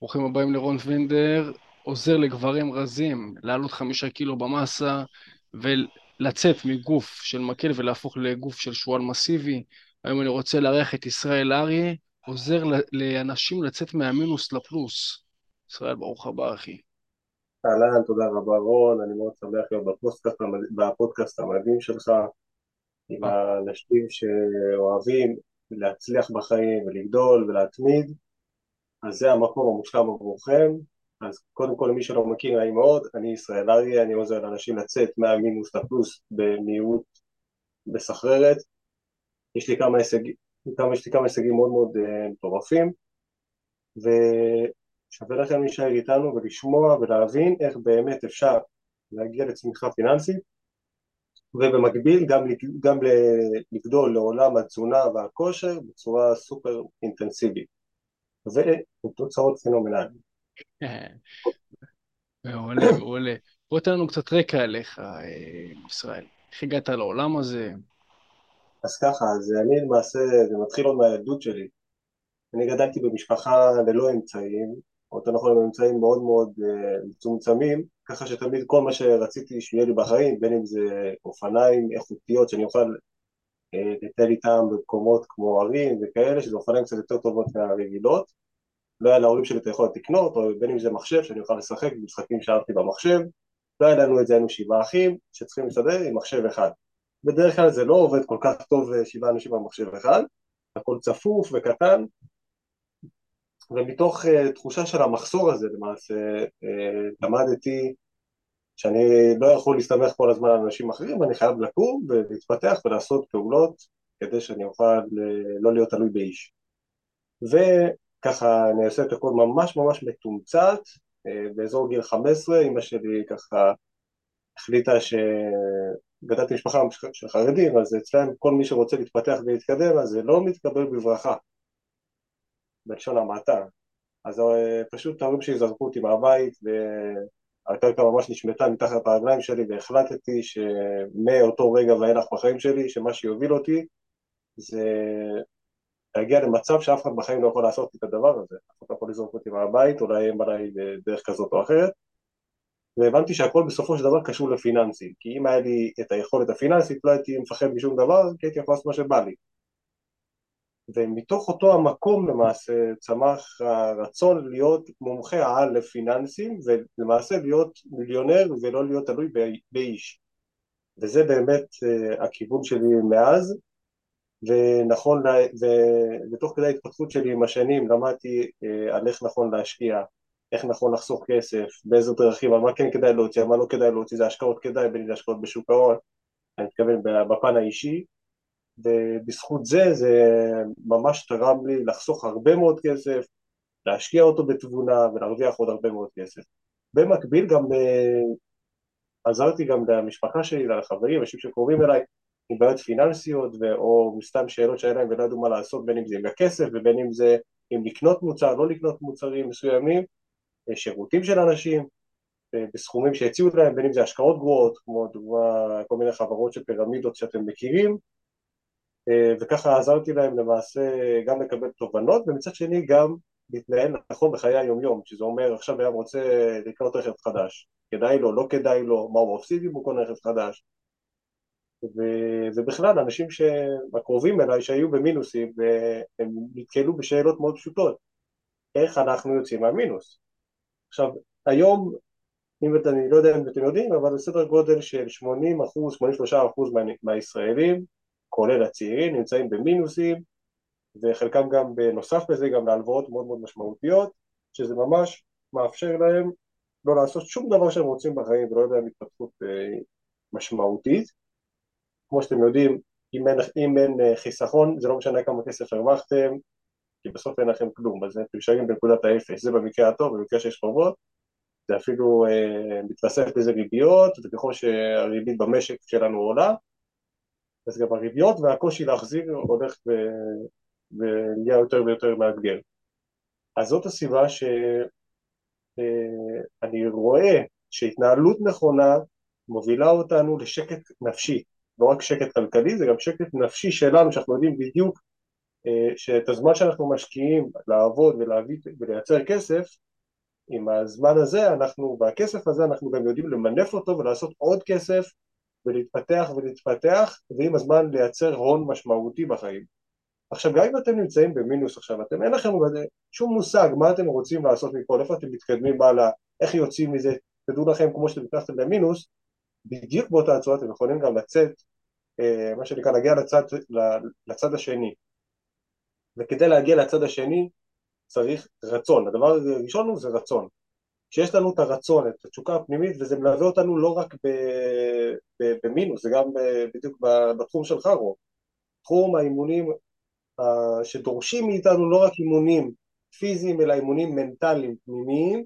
ברוכים הבאים לרון וינדר, עוזר לגברים רזים לעלות חמישה קילו במסה ולצאת מגוף של מקל ולהפוך לגוף של שועל מסיבי. היום אני רוצה לארח את ישראל אריה, עוזר לאנשים לצאת מהמינוס לפלוס. ישראל, ברוך הבא, אחי. אהלן, תודה רבה רון, אני מאוד שמח להיות בפודקאסט, בפודקאסט המדהים שלך, עם אה. האנשים שאוהבים להצליח בחיים ולגדול ולהתמיד, אז זה המקום המושלם עבורכם. אז קודם כל למי שלא מכיר, נעים מאוד, אני ישראל אריה, אני עוזר לאנשים לצאת מהמינוס לפלוס במהירות מסחררת. יש לי כמה הישגים, יש לי כמה הישגים מאוד מאוד uh, מטורפים, ושווה לכם להישאר איתנו ולשמוע ולהבין איך באמת אפשר להגיע לצמיחה פיננסית, ובמקביל גם, גם לגדול לעולם התזונה והכושר בצורה סופר אינטנסיבית. ותוצאות פנומנליות. מעולה, מעולה. בוא תן לנו קצת רקע עליך, אה, ישראל. איך הגעת לעולם הזה? אז ככה, אז אני למעשה, זה מתחיל עוד מהילדות שלי. אני גדלתי במשפחה ללא אמצעים, או יותר נכון עם אמצעים מאוד מאוד uh, מצומצמים, ככה שתמיד כל מה שרציתי שיהיה לי בחיים, בין אם זה אופניים איכותיות שאני אוכל לטל איתם במקומות כמו ערים וכאלה, שזה אופניים קצת יותר טובות מהרגילות, לא היה להורים שלי את היכולת לקנות, או בין אם זה מחשב שאני אוכל לשחק במשחקים שאהבתי במחשב, לא היה לנו את זה, היינו שבעה אחים שצריכים להסתדר עם מחשב אחד. בדרך כלל זה לא עובד כל כך טוב אה, שבעה אנשים במחשב אחד, הכל צפוף וקטן, ומתוך uh, תחושה של המחסור הזה למעשה, uh, למדתי שאני לא יכול להסתמך כל הזמן על אנשים אחרים, אני חייב לקום ולהתפתח ולעשות פעולות כדי שאני אוכל לא להיות תלוי באיש. ככה אני אעשה את הכל ממש ממש מתומצת, אה, באזור גיל 15 אמא שלי ככה החליטה שגדלתי משפחה של חרדים, אז אצלם כל מי שרוצה להתפתח ולהתקדם אז זה לא מתקבל בברכה, בלשון המעטה. אז אה, פשוט ההורים שלי זרקו אותי מהבית והקרקע ממש נשמטה מתחת הרגליים שלי והחלטתי שמאותו רגע ואילך בחיים שלי שמה שיוביל אותי זה להגיע למצב שאף אחד בחיים לא יכול לעשות את הדבר הזה, אף אחד לא יכול לזרוק אותי מהבית או לאיים עליי בדרך כזאת או אחרת, והבנתי שהכל בסופו של דבר קשור לפיננסים, כי אם היה לי את היכולת הפיננסית לא הייתי מפחד משום דבר, כי הייתי יכול לעשות מה שבא לי. ומתוך אותו המקום למעשה צמח הרצון להיות מומחה העל לפיננסים ולמעשה להיות מיליונר ולא להיות תלוי באיש. וזה באמת uh, הכיוון שלי מאז, ונכון, ותוך כדי ההתפתחות שלי עם השנים למדתי אה, על איך נכון להשקיע, איך נכון לחסוך כסף, באיזה דרכים, על מה כן כדאי להוציא, על מה לא כדאי להוציא, זה השקעות כדאי, בין אם זה השקעות בשוק ההון, אני מתכוון בפן האישי, ובזכות זה זה ממש תרם לי לחסוך הרבה מאוד כסף, להשקיע אותו בתבונה ולהרוויח עוד הרבה מאוד כסף. במקביל גם אה, עזרתי גם למשפחה שלי, לחברים, אנשים שקרובים אליי, עם בעיות פיננסיות או סתם שאלות שהיה להם ולא ידעו מה לעשות בין אם זה עם הכסף ובין אם זה אם לקנות מוצר, לא לקנות מוצרים מסוימים, אה, שירותים של אנשים אה, בסכומים שהציעו להם, בין אם זה השקעות גרועות, כמו דוגמה כל מיני חברות של פירמידות שאתם מכירים, וככה עזרתי להם למעשה גם לקבל תובנות, ומצד שני גם להתנהל נכון בחיי היומיום, שזה אומר עכשיו היה רוצה לקנות רכב חדש, כדאי לו, לא כדאי לו, מה הוא מפסיד אם הוא קונה רכב חדש, ו, ובכלל אנשים הקרובים אליי שהיו במינוסים והם נתקלו בשאלות מאוד פשוטות. איך אנחנו יוצאים מהמינוס? עכשיו היום אם את, אני לא יודע אם אתם יודעים אבל זה סדר גודל של 80 אחוז, 83 אחוז מה, מהישראלים כולל הצעירים נמצאים במינוסים וחלקם גם בנוסף לזה גם להלוואות מאוד מאוד משמעותיות שזה ממש מאפשר להם לא לעשות שום דבר שהם רוצים בחיים ולא יודע התפתחות אה, משמעותית. כמו שאתם יודעים, אם אין, אם אין אה, חיסכון, זה לא משנה כמה כסף הרווחתם, כי בסוף אין לכם כלום, אז אתם נשארים בנקודת האפס, זה במקרה הטוב, במקרה שיש חובות, זה אפילו אה, מתווסף לזה ריביות, וככל שהריבית במשק שלנו עולה, אז גם הריביות והקושי להחזיר הולך ו... ונהיה יותר ויותר מאתגר. אז זאת הסיבה שאני אה, רואה שהתנהלות נכונה מובילה אותנו לשקט נפשי. לא רק שקט כלכלי, זה גם שקט נפשי שלנו, שאנחנו יודעים בדיוק אה, שאת הזמן שאנחנו משקיעים לעבוד ולהביא ולייצר כסף, עם הזמן הזה אנחנו, והכסף הזה אנחנו גם יודעים למנף אותו ולעשות עוד כסף ולהתפתח ולהתפתח ועם הזמן לייצר הון משמעותי בחיים. עכשיו גם אם אתם נמצאים במינוס עכשיו, אתם אין לכם שום מושג מה אתם רוצים לעשות מפה, איפה אתם מתקדמים הלאה, איך יוצאים מזה, תדעו לכם כמו שאתם נכנסתם למינוס, בדיוק באותה הצורה אתם יכולים גם לצאת, אה, מה שנקרא להגיע לצד, לצד השני. וכדי להגיע לצד השני צריך רצון, הדבר הראשון הוא זה רצון. כשיש לנו את הרצון, את התשוקה הפנימית, וזה מלווה אותנו לא רק ב, ב, במינוס, זה גם בדיוק בתחום שלך רוב. תחום האימונים uh, שדורשים מאיתנו לא רק אימונים פיזיים, אלא אימונים מנטליים פנימיים,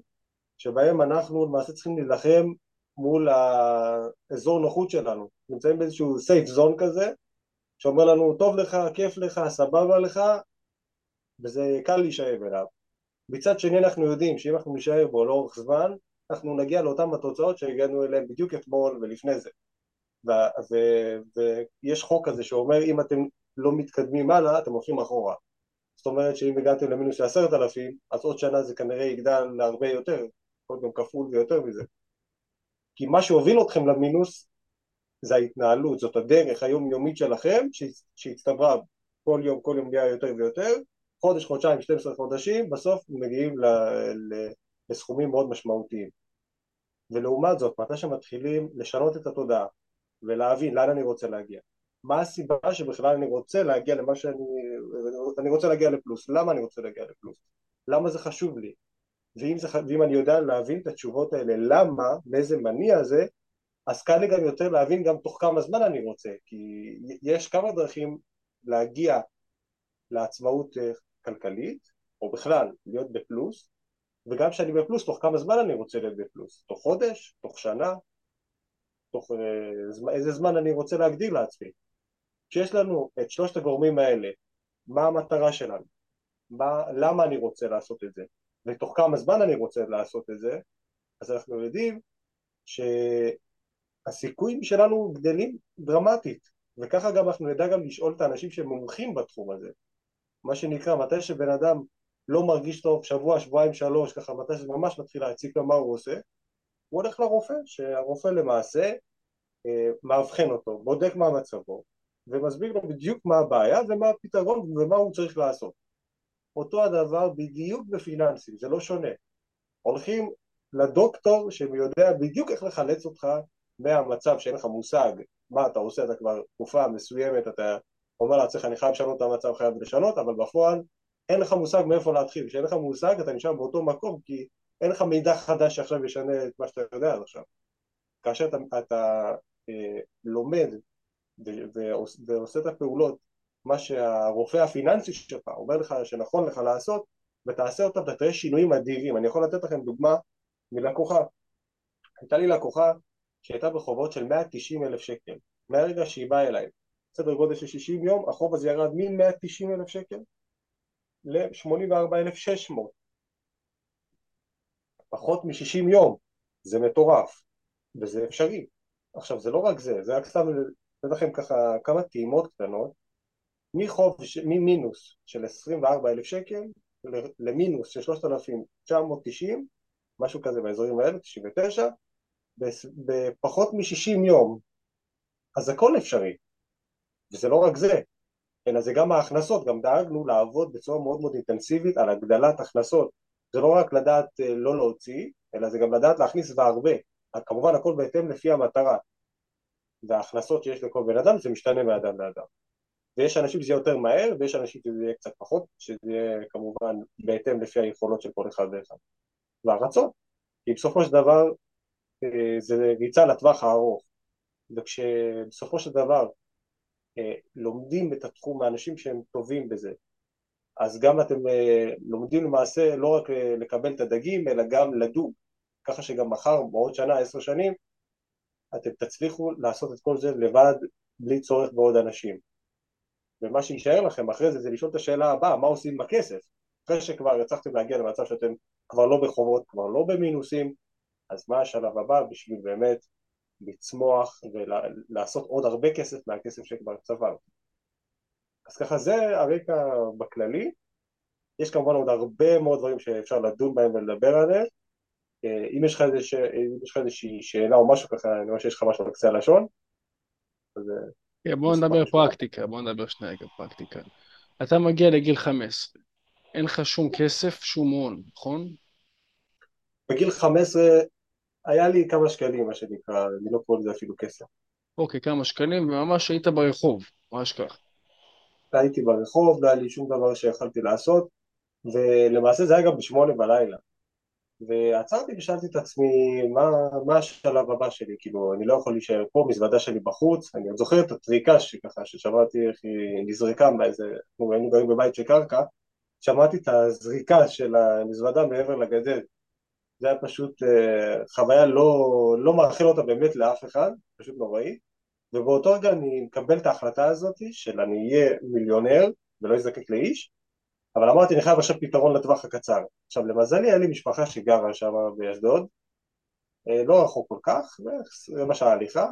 שבהם אנחנו למעשה צריכים להילחם מול האזור נוחות שלנו. נמצאים באיזשהו סייף זון כזה, שאומר לנו, טוב לך, כיף לך, סבבה לך, וזה קל להישאב אליו. מצד שני אנחנו יודעים שאם אנחנו נשאר בו לאורך זמן, אנחנו נגיע לאותן התוצאות שהגענו אליהן בדיוק אתמול ולפני זה. ויש חוק כזה שאומר אם אתם לא מתקדמים הלאה, אתם הולכים אחורה. זאת אומרת שאם הגעתם למינוס של עשרת אלפים, אז עוד שנה זה כנראה יגדל להרבה יותר, יכול גם כפול ויותר מזה. כי מה שהוביל אתכם למינוס זה ההתנהלות, זאת הדרך היומיומית שלכם שהצטברה כל יום, כל יום נהיה יותר ויותר, חודש, חודשיים, 12 חודשים, בסוף מגיעים ל, ל, לסכומים מאוד משמעותיים. ולעומת זאת, מתי שמתחילים לשנות את התודעה ולהבין לאן אני רוצה להגיע, מה הסיבה שבכלל אני רוצה להגיע למה שאני, אני רוצה להגיע לפלוס, למה אני רוצה להגיע לפלוס, למה זה חשוב לי, ואם, זה, ואם אני יודע להבין את התשובות האלה, למה, מאיזה מניע זה, אז קל לי גם יותר להבין גם תוך כמה זמן אני רוצה, כי יש כמה דרכים להגיע לעצמאות אה, כלכלית, או בכלל להיות בפלוס, וגם כשאני בפלוס, תוך כמה זמן אני רוצה להיות בפלוס? תוך חודש? תוך שנה? תוך אה, איזה זמן אני רוצה להגדיר לעצמי? כשיש לנו את שלושת הגורמים האלה, מה המטרה שלנו? מה, למה אני רוצה לעשות את זה? ותוך כמה זמן אני רוצה לעשות את זה? אז אנחנו יודעים שהסיכויים שלנו גדלים דרמטית, וככה גם אנחנו נדע גם לשאול את האנשים שמומחים בתחום הזה. מה שנקרא, מתי שבן אדם לא מרגיש טוב שבוע, שבועיים, שלוש, ככה מתי שזה ממש מתחיל להציג לו מה הוא עושה, הוא הולך לרופא, שהרופא למעשה אה, מאבחן אותו, בודק מה מצבו, ומסביר לו בדיוק מה הבעיה ומה הפתרון ומה הוא צריך לעשות. אותו הדבר בדיוק בפיננסים, זה לא שונה. הולכים לדוקטור שיודע בדיוק איך לחלץ אותך מהמצב שאין לך מושג מה אתה עושה, אתה כבר תקופה מסוימת, אתה אומר לעצמך אני חייב לשנות את המצב, חייב לשנות, אבל בפועל אין לך מושג מאיפה להתחיל, כשאין לך מושג אתה נשאר באותו מקום כי אין לך מידע חדש שעכשיו ישנה את מה שאתה יודע עד עכשיו. כאשר אתה, אתה אה, לומד ועושה את הפעולות, מה שהרופא הפיננסי שלך אומר לך שנכון לך לעשות, ותעשה אותם, אתה תראה שינויים אדירים. אני יכול לתת לכם דוגמה מלקוחה. הייתה לי לקוחה שהייתה בחובות של 190 אלף שקל, מהרגע שהיא באה אליי. סדר גודל של 60 יום, החוב הזה ירד מ-190 אלף שקל ל-84,600 פחות מ-60 יום, זה מטורף, וזה אפשרי. עכשיו זה לא רק זה, זה רק סתם לתת לכם ככה כמה טעימות קטנות, מחוב, ממינוס של 24,000 שקל למינוס של 3,990, משהו כזה באזורים האלה, 99, בפחות מ-60 יום, אז הכל אפשרי. וזה לא רק זה, אלא זה גם ההכנסות, גם דאגנו לעבוד בצורה מאוד מאוד אינטנסיבית על הגדלת הכנסות. זה לא רק לדעת אה, לא להוציא, אלא זה גם לדעת להכניס והרבה. כמובן הכל בהתאם לפי המטרה. וההכנסות שיש לכל בן אדם זה משתנה מאדם לאדם. ויש אנשים שזה יהיה יותר מהר, ויש אנשים שזה יהיה קצת פחות, שזה יהיה כמובן בהתאם לפי היכולות של כל אחד ואחד. והרצון, כי בסופו של דבר אה, זה ריצה לטווח הארוך. וכשבסופו של דבר לומדים את התחום מאנשים שהם טובים בזה. אז גם אתם אה, לומדים למעשה לא רק אה, לקבל את הדגים, אלא גם לדוג, ככה שגם מחר, בעוד שנה, עשר שנים, אתם תצליחו לעשות את כל זה לבד, בלי צורך בעוד אנשים. ומה שיישאר לכם אחרי זה, זה לשאול את השאלה הבאה, מה עושים עם הכסף? אחרי שכבר הצלחתם להגיע למצב שאתם כבר לא בחובות, כבר לא במינוסים, אז מה השלב הבא בשביל באמת לצמוח ולעשות עוד הרבה כסף מהכסף שכבר צבר. אז ככה זה הרקע בכללי, יש כמובן עוד הרבה מאוד דברים שאפשר לדון בהם ולדבר עליהם, אה, אם יש לך איזוש- איזושהי שאלה או משהו ככה, אני רואה שיש לך משהו על קצה הלשון, אז אה, כן, בואו נדבר. פרקטיקה, בואו נדבר שנייה רגע פרקטיקה. אתה מגיע לגיל 15, אין לך שום כסף, שום הון, נכון? בגיל 15 היה לי כמה שקלים, מה שנקרא, אני לא קורא לזה אפילו כסף. אוקיי, כמה שקלים, וממש היית ברחוב, ממש כך. הייתי ברחוב, לא היה לי שום דבר שיכלתי לעשות, ולמעשה זה היה גם בשמונה בלילה. ועצרתי ושאלתי את עצמי, מה, מה השלב הבא שלי? כאילו, אני לא יכול להישאר פה, מזוודה שלי בחוץ, אני עוד זוכר את הטריקה שככה, ששמעתי איך היא נזרקה מאיזה, אנחנו היינו גרים בבית של קרקע, שמעתי את הזריקה של המזוודה מעבר לגדר. זה היה פשוט אה, חוויה לא, לא מאחל אותה באמת לאף אחד, פשוט נוראי. ובאותו רגע אני מקבל את ההחלטה הזאת של אני אהיה מיליונר ולא אזדקק לאיש, אבל אמרתי אני חייב עכשיו פתרון לטווח הקצר. עכשיו למזלי היה לי משפחה שגרה שם באשדוד, אה, לא רחוק כל כך, בערך רבע שעה הליכה,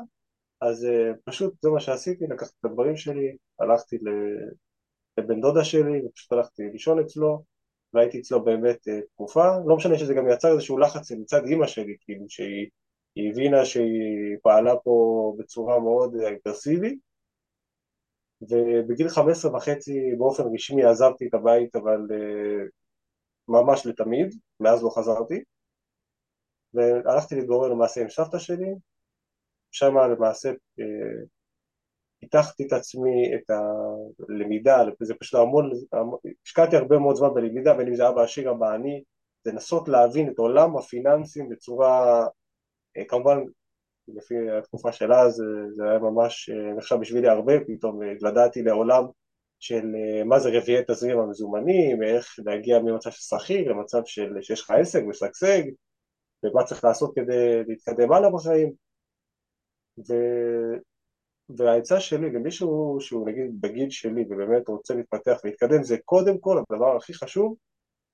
אז אה, פשוט זה מה שעשיתי, לקחתי את הדברים שלי, הלכתי לבן דודה שלי, ופשוט הלכתי לישון אצלו, והייתי אצלו באמת אה, תקופה, לא משנה שזה גם יצר איזשהו לחץ מצד אימא שלי, כאילו שהיא היא הבינה שהיא פעלה פה בצורה מאוד אגרסיבית, ובגיל 15 וחצי באופן רשמי עזבתי את הבית, אבל אה, ממש לתמיד, מאז לא חזרתי, והלכתי להתגורר למעשה עם סבתא שלי, שם למעשה אה, פיתחתי את עצמי, את הלמידה, זה פשוט המון, השקעתי הרבה מאוד זמן בלמידה, בין אם זה אבא עשיר אבא עני, לנסות להבין את עולם הפיננסים בצורה, אה, כמובן לפי התקופה שלה זה, זה היה ממש אה, נחשב בשבילי הרבה, פתאום התוודעתי לעולם של אה, מה זה רביעי תזרים המזומנים, איך להגיע ממצב של שכיר למצב של שיש לך עסק משגשג, ומה צריך לעשות כדי להתקדם הלאה בחיים. ו... והעצה שלי למישהו שהוא נגיד בגיל שלי ובאמת רוצה להתפתח ולהתקדם זה קודם כל הדבר הכי חשוב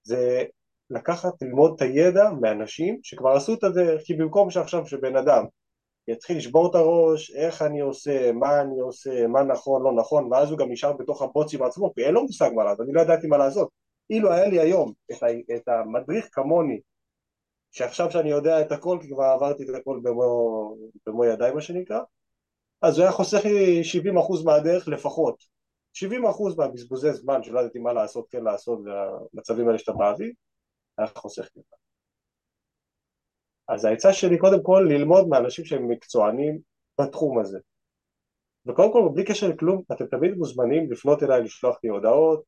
זה לקחת ללמוד את הידע מאנשים שכבר עשו את הדרך כי במקום שעכשיו שבן אדם יתחיל לשבור את הראש איך אני עושה, מה אני עושה, מה נכון, לא נכון ואז הוא גם נשאר בתוך הבוץ עם עצמו כי אין לו מושג מה לעשות, אני לא ידעתי מה לעשות. אילו היה לי היום את, ה... את המדריך כמוני שעכשיו שאני יודע את הכל כי כבר עברתי את הכל במו, במו ידיי מה שנקרא אז הוא היה חוסך לי 70% מהדרך לפחות. 70% מהבזבוזי זמן שלא ידעתי מה לעשות, כן לעשות, והמצבים האלה שאתה באוויר, היה חוסך לי. אז העצה שלי קודם כל ללמוד מאנשים שהם מקצוענים בתחום הזה. וקודם כל, בלי קשר לכלום, אתם תמיד מוזמנים לפנות אליי, לשלוח לי הודעות,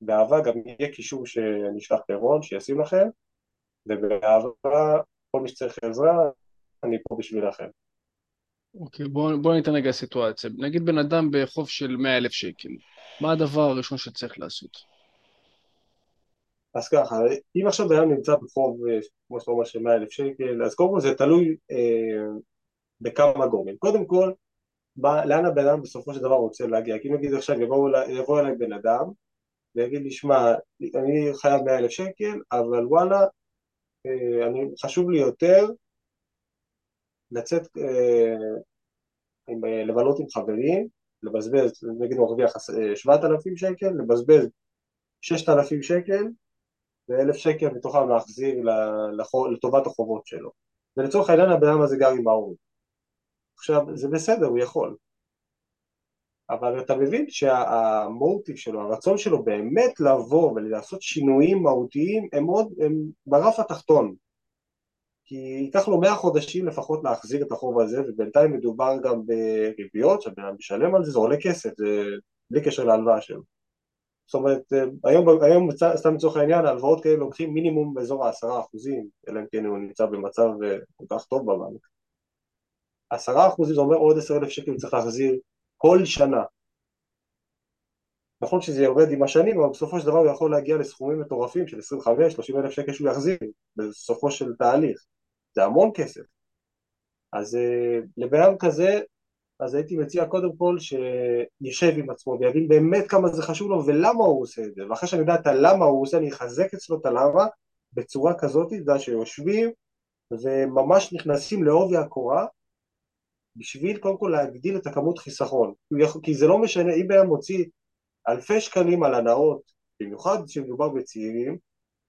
באהבה גם יהיה קישור שאני אשלח לרון, שישים לכם, ובאהבה, כל מי שצריך עזרה, אני פה בשבילכם. אוקיי, בואו בוא ניתן רגע סיטואציה. נגיד בן אדם בחוב של 100 אלף שקל, מה הדבר הראשון שצריך לעשות? אז ככה, אם עכשיו בן אדם נמצא בחוב, אה, כמו שאתה אומר, של 100 אלף שקל, אז קודם כל זה תלוי אה, בכמה גורמים. קודם כל, בא, לאן הבן אדם בסופו של דבר רוצה להגיע? כי נגיד עכשיו יבוא, יבוא אליי בן אדם ויגיד לי, שמע, אני חייב 100 אלף שקל, אבל וואלה, אה, אני, חשוב לי יותר לצאת, אה, אה, לבלות עם חברים, לבזבז, נגיד מרוויח אה, 7,000 שקל, לבזבז 6,000 שקל ואלף שקל מתוכם להחזיר לטובת החובות שלו. ולצורך העניין הבן אדם הזה גר עם ההורים. עכשיו, זה בסדר, הוא יכול. אבל אתה מבין שהמוטיב שלו, הרצון שלו באמת לבוא ולעשות שינויים מהותיים, הם מאוד, הם ברף התחתון. כי ייקח לו 100 חודשים לפחות להחזיר את החוב הזה, ובינתיים מדובר גם בריביות, שהבן אדם משלם על זה, זה עולה כסף, זה בלי קשר להלוואה שלו. זאת אומרת, היום, היום סתם לצורך העניין, ההלוואות כאלה לוקחים מינימום באזור העשרה אחוזים, אלא אם כן הוא נמצא במצב כל כך טוב בבנק. עשרה אחוזים זה אומר עוד עשר אלף שקל צריך להחזיר כל שנה. נכון שזה יורד עם השנים, אבל בסופו של דבר הוא יכול להגיע לסכומים מטורפים של 25-30 אלף שקל שהוא יחזיר בסופו של תהליך. זה המון כסף. אז לבן אדם כזה אז הייתי מציע קודם כל שישב עם עצמו ויבין באמת כמה זה חשוב לו ולמה הוא עושה את זה ואחרי שאני יודע את הלמה הוא עושה אני אחזק אצלו את הלמה בצורה כזאת, אתה יודע שיושבים וממש נכנסים לעובי הקורה בשביל קודם כל להגדיל את הכמות חיסכון כי זה לא משנה אם בן מוציא אלפי שקלים על הנאות במיוחד כשמדובר בצעירים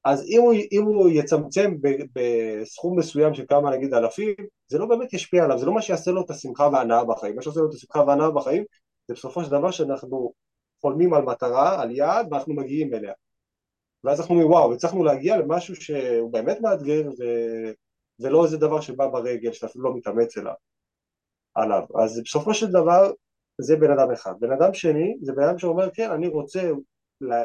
אז אם הוא, אם הוא יצמצם ב, בסכום מסוים של כמה נגיד אלפים, זה לא באמת ישפיע עליו, זה לא מה שיעשה לו את השמחה וההנאה בחיים. מה שעושה לו את השמחה וההנאה בחיים זה בסופו של דבר שאנחנו חולמים על מטרה, על יעד, ואנחנו מגיעים אליה. ואז אנחנו אומרים וואו, הצלחנו להגיע למשהו שהוא באמת מאתגר ו... ולא איזה דבר שבא ברגל, שאתה אפילו לא מתאמץ אליו, עליו. אז בסופו של דבר זה בן אדם אחד. בן אדם שני זה בן אדם שאומר כן, אני רוצה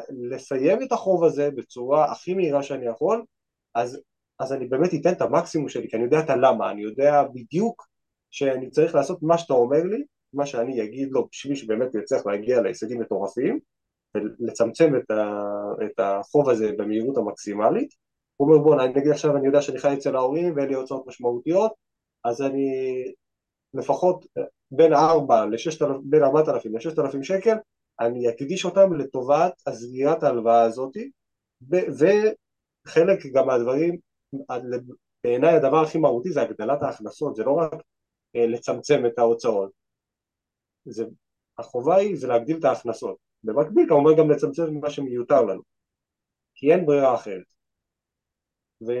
לסיים את החוב הזה בצורה הכי מהירה שאני יכול, אז, אז אני באמת אתן את המקסימום שלי, כי אני יודע את הלמה, אני יודע בדיוק שאני צריך לעשות מה שאתה אומר לי, מה שאני אגיד לו בשביל שבאמת יצליח להגיע להישגים מטורפים, ולצמצם את, ה, את החוב הזה במהירות המקסימלית. הוא אומר בוא נגיד עכשיו אני יודע שאני חי אצל ההורים ואין לי הוצאות משמעותיות, אז אני לפחות בין 4 ל-6,000, בין 4,000 ל-6,000 שקל אני אקדיש אותם לטובת הסגירת ההלוואה הזאת, וחלק גם מהדברים, בעיניי הדבר הכי מהותי זה הגדלת ההכנסות, זה לא רק אה, לצמצם את ההוצאות, זה, החובה היא זה להגדיל את ההכנסות, במקביל כמובן גם לצמצם מה שמיותר לנו, כי אין ברירה אחרת. ו...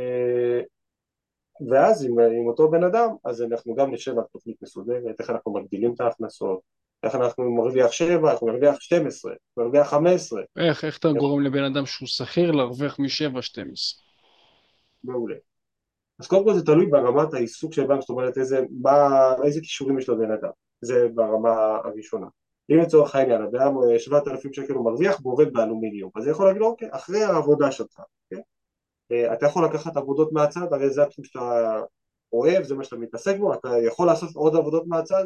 ואז עם, עם אותו בן אדם, אז אנחנו גם נשב על תוכנית מסודרת, איך אנחנו מגדילים את ההכנסות, איך אנחנו מרוויח 7, איך הוא מרוויח 12, מרוויח 15. איך, איך אתה גורם לבן אדם שהוא שכיר להרוויח מ-7, 12? מעולה. אז קודם כל זה תלוי ברמת העיסוק של בנק, זאת אומרת איזה, מה, איזה כישורים יש לבן אדם, זה ברמה הראשונה. אם לצורך העניין, הבן אדם 7,000 שקל הוא מרוויח והוא עובד באלומיניום, אז אני יכול להגיד לו, אוקיי, אחרי העבודה שלך, אוקיי? אה, אתה יכול לקחת עבודות מהצד, הרי זה התחום שאתה אוהב, זה מה שאתה מתעסק בו, אתה יכול לעשות עוד עבודות מהצד,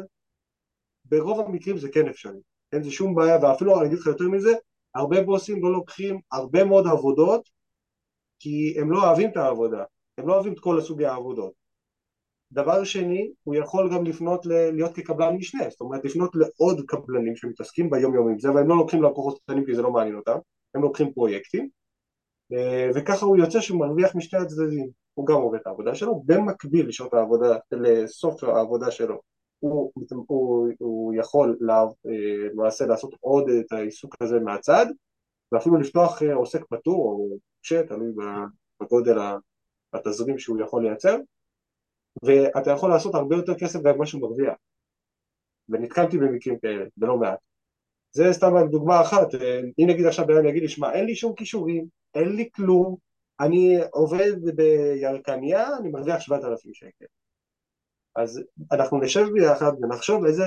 ברוב המקרים זה כן אפשרי, אין זה שום בעיה, ואפילו אני אגיד לך יותר מזה, הרבה בוסים לא לוקחים הרבה מאוד עבודות כי הם לא אוהבים את העבודה, הם לא אוהבים את כל סוגי העבודות. דבר שני, הוא יכול גם לפנות ל- להיות כקבלן משנה, זאת אומרת לפנות לעוד קבלנים שמתעסקים ביום יום עם זה, והם לא לוקחים לקוחות קטנים כי זה לא מעניין אותם, הם לוקחים פרויקטים, אה, וככה הוא יוצא שהוא מרוויח משתי הצדדים, הוא גם עובד את העבודה שלו, במקביל לשעות העבודה, לסוף העבודה שלו הוא, הוא, הוא יכול אה, למעשה לעשות עוד את העיסוק הזה מהצד ואפילו לפתוח אה, עוסק פטור או קשה, תלוי בגודל התזרים שהוא יכול לייצר. ואתה יכול לעשות הרבה יותר כסף גם ממה שהוא מרוויח. ונתקלתי במקרים כאלה, בלא מעט. זה סתם דוגמה אחת, אה, אם נגיד עכשיו בן אדם יגיד לי, שמע אין לי שום כישורים, אין לי כלום, אני עובד בירקניה, אני מרוויח 7,000 שקל אז אנחנו נשב ביחד ונחשוב איזה,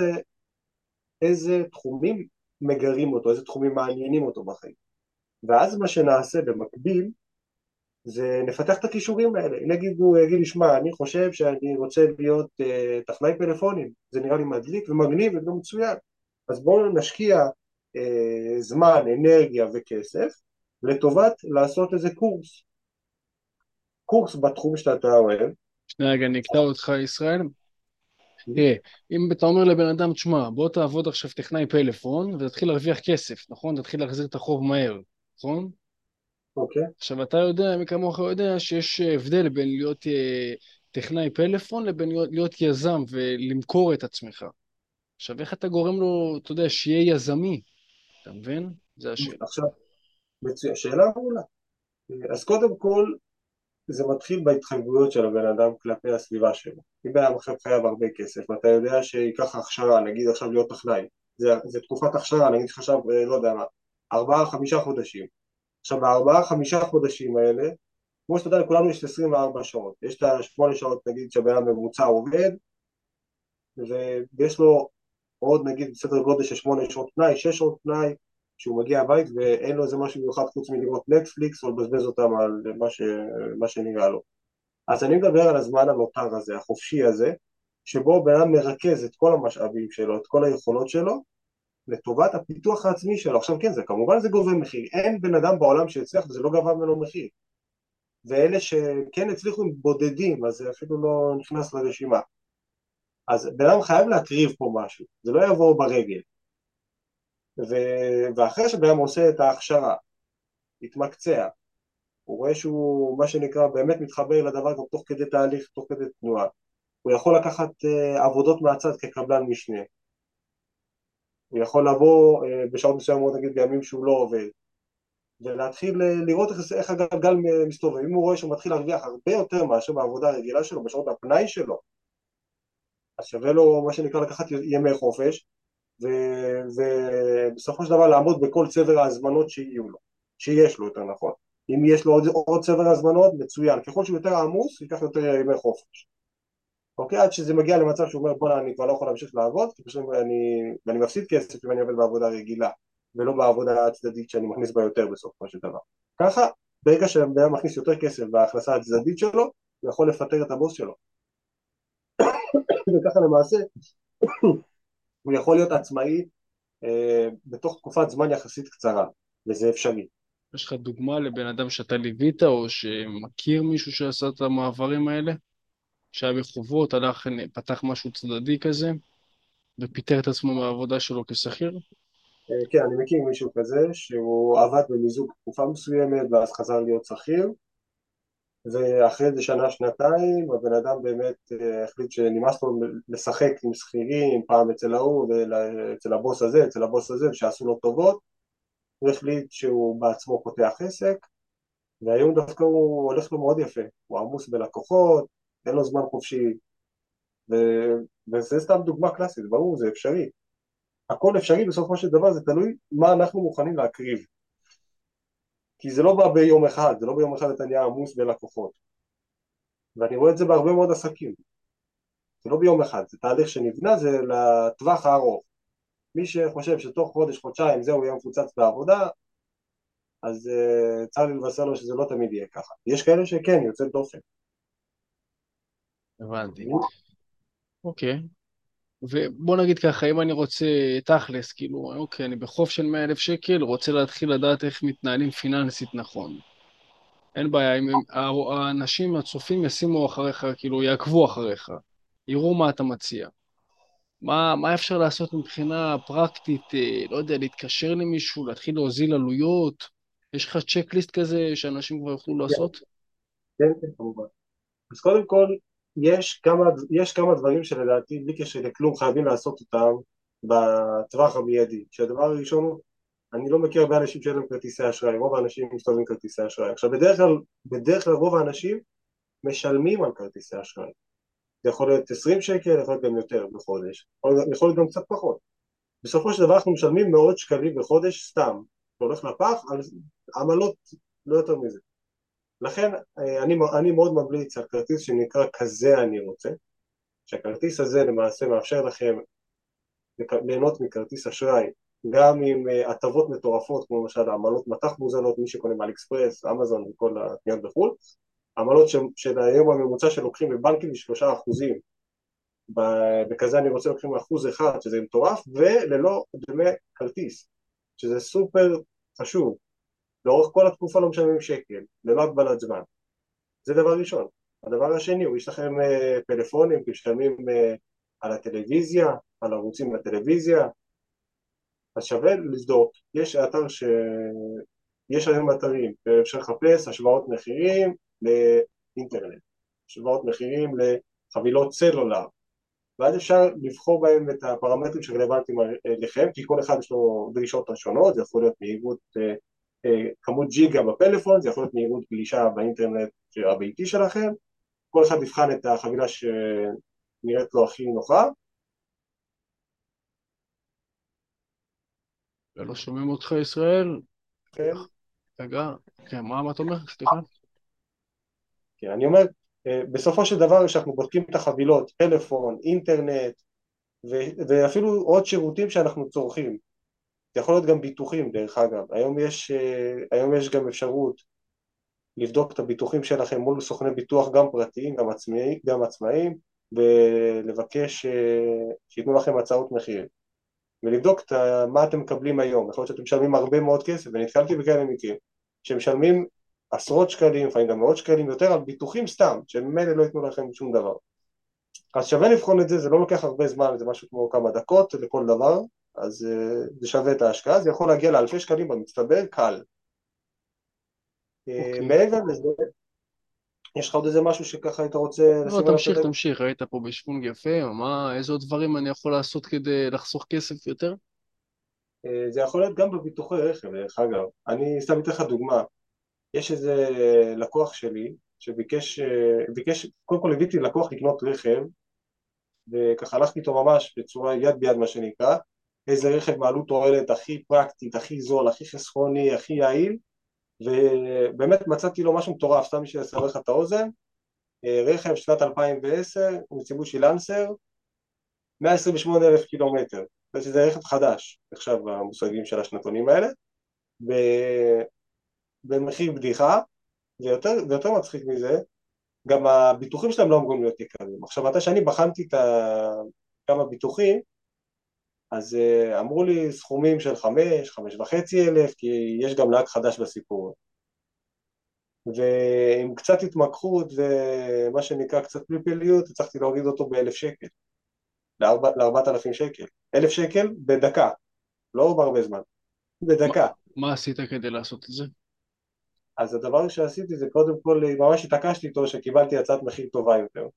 איזה תחומים מגרים אותו, איזה תחומים מעניינים אותו בחיים. ואז מה שנעשה במקביל זה נפתח את הכישורים האלה. נגיד הוא יגיד לי, שמע, אני חושב שאני רוצה להיות uh, טכנאי פלאפונים, זה נראה לי מדליק ומגניב וזה מצוין. אז בואו נשקיע uh, זמן, אנרגיה וכסף לטובת לעשות איזה קורס. קורס בתחום שאתה אוהב, שנייה רגע, אני אקטע אותך ישראל. תראה, אם אתה אומר לבן אדם, תשמע, בוא תעבוד עכשיו טכנאי פלאפון ותתחיל להרוויח כסף, נכון? תתחיל להחזיר את החוב מהר, נכון? אוקיי. עכשיו, אתה יודע, מי כמוך יודע, שיש הבדל בין להיות אה, טכנאי פלאפון לבין להיות, להיות יזם ולמכור את עצמך. עכשיו, איך אתה גורם לו, אתה יודע, שיהיה יזמי? אתה מבין? זה השאלה. עכשיו, שאלה מעולה. אז קודם כל, זה מתחיל בהתחייבויות של הבן אדם כלפי הסביבה שלו. אם בן אדם עכשיו חייב הרבה כסף, ואתה יודע שייקח הכשרה, נגיד עכשיו להיות טכנאי, זה, זה תקופת הכשרה, נגיד עכשיו, אה, לא יודע מה, ארבעה, חמישה חודשים. עכשיו בארבעה, חמישה חודשים האלה, כמו שאתה יודע, לכולנו יש 24 שעות. יש את השמונה שעות, נגיד, שהבן אדם ממוצע עובד, ויש לו עוד נגיד סדר גודל של שמונה שעות פנאי, שש שעות פנאי, כשהוא מגיע הבית ואין לו איזה משהו מיוחד חוץ מלראות נטפליקס או לבזבז אותם על מה, ש... מה שנראה לו. אז אני מדבר על הזמן הנותר הזה, החופשי הזה, שבו בן אדם מרכז את כל המשאבים שלו, את כל היכולות שלו, לטובת הפיתוח העצמי שלו. עכשיו כן, זה כמובן זה גובה מחיר, אין בן אדם בעולם שהצליח וזה לא גבה ממנו מחיר. ואלה שכן הצליחו הם בודדים, אז זה אפילו לא נכנס לרשימה. אז בן אדם חייב להקריב פה משהו, זה לא יבוא ברגל. ו... ואחרי שבן עושה את ההכשרה, התמקצע, הוא רואה שהוא מה שנקרא באמת מתחבר לדבר גם תוך כדי תהליך, תוך כדי תנועה, הוא יכול לקחת uh, עבודות מהצד כקבלן משנה, הוא יכול לבוא uh, בשעות מסוימות נגיד בימים שהוא לא עובד ולהתחיל לראות איך, איך הגלגל מסתובב. אם הוא רואה שהוא מתחיל להרוויח הרבה יותר מאשר בעבודה הרגילה שלו, בשעות הפנאי שלו, אז שווה לו מה שנקרא לקחת ימי חופש, ובסופו של דבר לעמוד בכל צבר ההזמנות שיהיו לו, שיש לו יותר נכון. אם יש לו עוד, עוד צבר הזמנות, מצוין. ככל שהוא יותר עמוס, ייקח יותר ימי חופש. אוקיי? עד שזה מגיע למצב שהוא אומר בוא'נה אני כבר לא יכול להמשיך לעבוד, כי פשוט אני, ואני מפסיד כסף אם אני עובד בעבודה רגילה, ולא בעבודה הצדדית שאני מכניס בה יותר בסופו של דבר. ככה, ברגע שהבן מכניס יותר כסף בהכנסה הצדדית שלו, הוא יכול לפטר את הבוס שלו. וככה למעשה הוא יכול להיות עצמאי אה, בתוך תקופת זמן יחסית קצרה, וזה אפשרי. יש לך דוגמה לבן אדם שאתה ליווית או שמכיר מישהו שעשה את המעברים האלה? שהיה בחובות, הלך, פתח משהו צדדי כזה, ופיטר את עצמו מהעבודה שלו כשכיר? אה, כן, אני מכיר מישהו כזה, שהוא עבד במיזוג תקופה מסוימת ואז חזר להיות שכיר, ואחרי איזה שנה, שנתיים, הבן אדם באמת אה, החליט שנמאס לו לשחק עם שכירים, פעם אצל ההוא, ואצל הבוס הזה, אצל הבוס הזה, ושעשו לו טובות, הוא החליט שהוא בעצמו פותח עסק, והיום דווקא הוא הולך לו מאוד יפה, הוא עמוס בלקוחות, אין לו זמן חופשי, ו... וזה סתם דוגמה קלאסית, ברור, זה אפשרי. הכל אפשרי בסופו של דבר, זה תלוי מה אנחנו מוכנים להקריב. כי זה לא בא ביום אחד, זה לא ביום אחד אתה נהיה עמוס בלקוחות. ואני רואה את זה בהרבה מאוד עסקים. זה לא ביום אחד, זה תהליך שנבנה, זה לטווח הארוך. מי שחושב שתוך חודש, חודשיים זהו יהיה מפוצץ בעבודה, אז uh, צר לי לבשר לו שזה לא תמיד יהיה ככה. יש כאלה שכן, יוצא דופן. הבנתי. אוקיי. ובוא נגיד ככה, אם אני רוצה תכלס, כאילו, אוקיי, אני בחוב של 100 אלף שקל, רוצה להתחיל לדעת איך מתנהלים פיננסית נכון. אין בעיה, אם האנשים, הצופים, ישימו אחריך, כאילו, יעקבו אחריך, יראו מה אתה מציע. מה, מה אפשר לעשות מבחינה פרקטית, אה, לא יודע, להתקשר למישהו, להתחיל להוזיל עלויות? יש לך צ'קליסט כזה שאנשים כבר יוכלו לעשות? כן, כן, כמובן. אז קודם כל, יש כמה, יש כמה דברים שלדעתי בלי קשר לכלום חייבים לעשות אותם בטווח המיידי. שהדבר הראשון הוא, אני לא מכיר הרבה אנשים שאין להם כרטיסי אשראי, רוב האנשים מסתובבים כרטיסי אשראי. עכשיו בדרך כלל, בדרך כלל רוב האנשים משלמים על כרטיסי אשראי. זה יכול להיות 20 שקל, יכול להיות גם יותר בחודש, יכול להיות גם קצת פחות. בסופו של דבר אנחנו משלמים מאות שקלים בחודש סתם, זה הולך לפח על עמלות, לא יותר מזה. לכן אה, אני, אני מאוד ממליץ על כרטיס שנקרא כזה אני רוצה, שהכרטיס הזה למעשה מאפשר לכם ליהנות מכרטיס אשראי גם עם אה, הטבות מטורפות כמו למשל עמלות מטח מוזלות, מי שקונה מאליקספרס, אמזון וכל הקניות בחו"ל, עמלות של היום הממוצע שלוקחים בבנקים לשלושה אחוזים, בכזה אני רוצה לוקחים אחוז אחד שזה מטורף וללא דמי כרטיס, שזה סופר חשוב לאורך כל התקופה לא משלמים שקל, ללא הגבלת זמן. זה דבר ראשון. הדבר השני הוא יש לכם uh, פלאפונים, משלמים uh, על הטלוויזיה, על ערוצים בטלוויזיה, אז שווה לבדוק. יש אתר ש... יש היום אתרים, אפשר לחפש השוואות מחירים לאינטרנט, השוואות מחירים לחבילות סלולר, ואז אפשר לבחור בהם את הפרמטרים שרלוונטיים לכם, כי כל אחד יש לו דרישות השונות, זה יכול להיות מהירות uh, כמות ג'יגה בפלאפון, זה יכול להיות מהירות גלישה באינטרנט הביתי שלכם, כל אחד יבחן את החבילה שנראית לו הכי נוחה. ולא שומעים אותך ישראל? כן. רגע, כן, מה אתה אומר? סליחה. כן, אני אומר, בסופו של דבר כשאנחנו בודקים את החבילות, טלפון, אינטרנט, ואפילו עוד שירותים שאנחנו צורכים, זה יכול להיות גם ביטוחים דרך אגב, היום יש, אה, היום יש גם אפשרות לבדוק את הביטוחים שלכם מול סוכני ביטוח גם פרטיים, גם, עצמאי, גם עצמאיים ולבקש אה, שייתנו לכם הצעות מחיר. ולבדוק את מה אתם מקבלים היום, יכול להיות שאתם משלמים הרבה מאוד כסף ונתקלתי בכאלה מקרים שמשלמים עשרות שקלים, לפעמים גם מאות שקלים יותר על ביטוחים סתם, שממילא לא ייתנו לכם שום דבר. אז שווה לבחון את זה, זה לא לוקח הרבה זמן, זה משהו כמו כמה דקות לכל דבר אז אה, זה שווה את ההשקעה, זה יכול להגיע לאלפי שקלים במצטבר, קל. Okay. אה, אוקיי. מעבר לזה, יש לך עוד איזה משהו שככה היית רוצה לשים לא, תמשיך, תמשיך, היית פה בשוונג יפה, מה, איזה עוד דברים אני יכול לעשות כדי לחסוך כסף יותר? אה, זה יכול להיות גם בביטוחי רכב, דרך אגב. אני סתם אתן לך דוגמה. יש איזה לקוח שלי שביקש, ביקש, קודם כל הבאתי לקוח לקנות רכב, וככה הלכתי איתו ממש בצורה יד ביד מה שנקרא, איזה רכב מעלות תועלת הכי פרקטית, הכי זול, הכי חסכוני, הכי יעיל, ובאמת מצאתי לו משהו מטורף, סתם בשביל לסבר לך את האוזן, אה, רכב שנת 2010, מציבושי לנסר, 128 אלף קילומטר, זה רכב חדש, עכשיו במושגים של השנתונים האלה, במחיר בדיחה, ויותר, ויותר מצחיק מזה, גם הביטוחים שלהם לא אמורים להיות יקרים. עכשיו, מתי שאני בחנתי את כמה ביטוחים, אז אה, אמרו לי סכומים של חמש, חמש וחצי אלף, כי יש גם נהג חדש בסיפור. ועם קצת התמקחות ומה שנקרא קצת פלפליות, הצלחתי להוריד אותו באלף שקל, לארבעת אלפים שקל. אלף שקל בדקה, לא בהרבה זמן, בדקה. מה, מה עשית כדי לעשות את זה? אז הדבר שעשיתי זה קודם כל, ממש התעקשתי איתו שקיבלתי הצעת מחיר טובה יותר.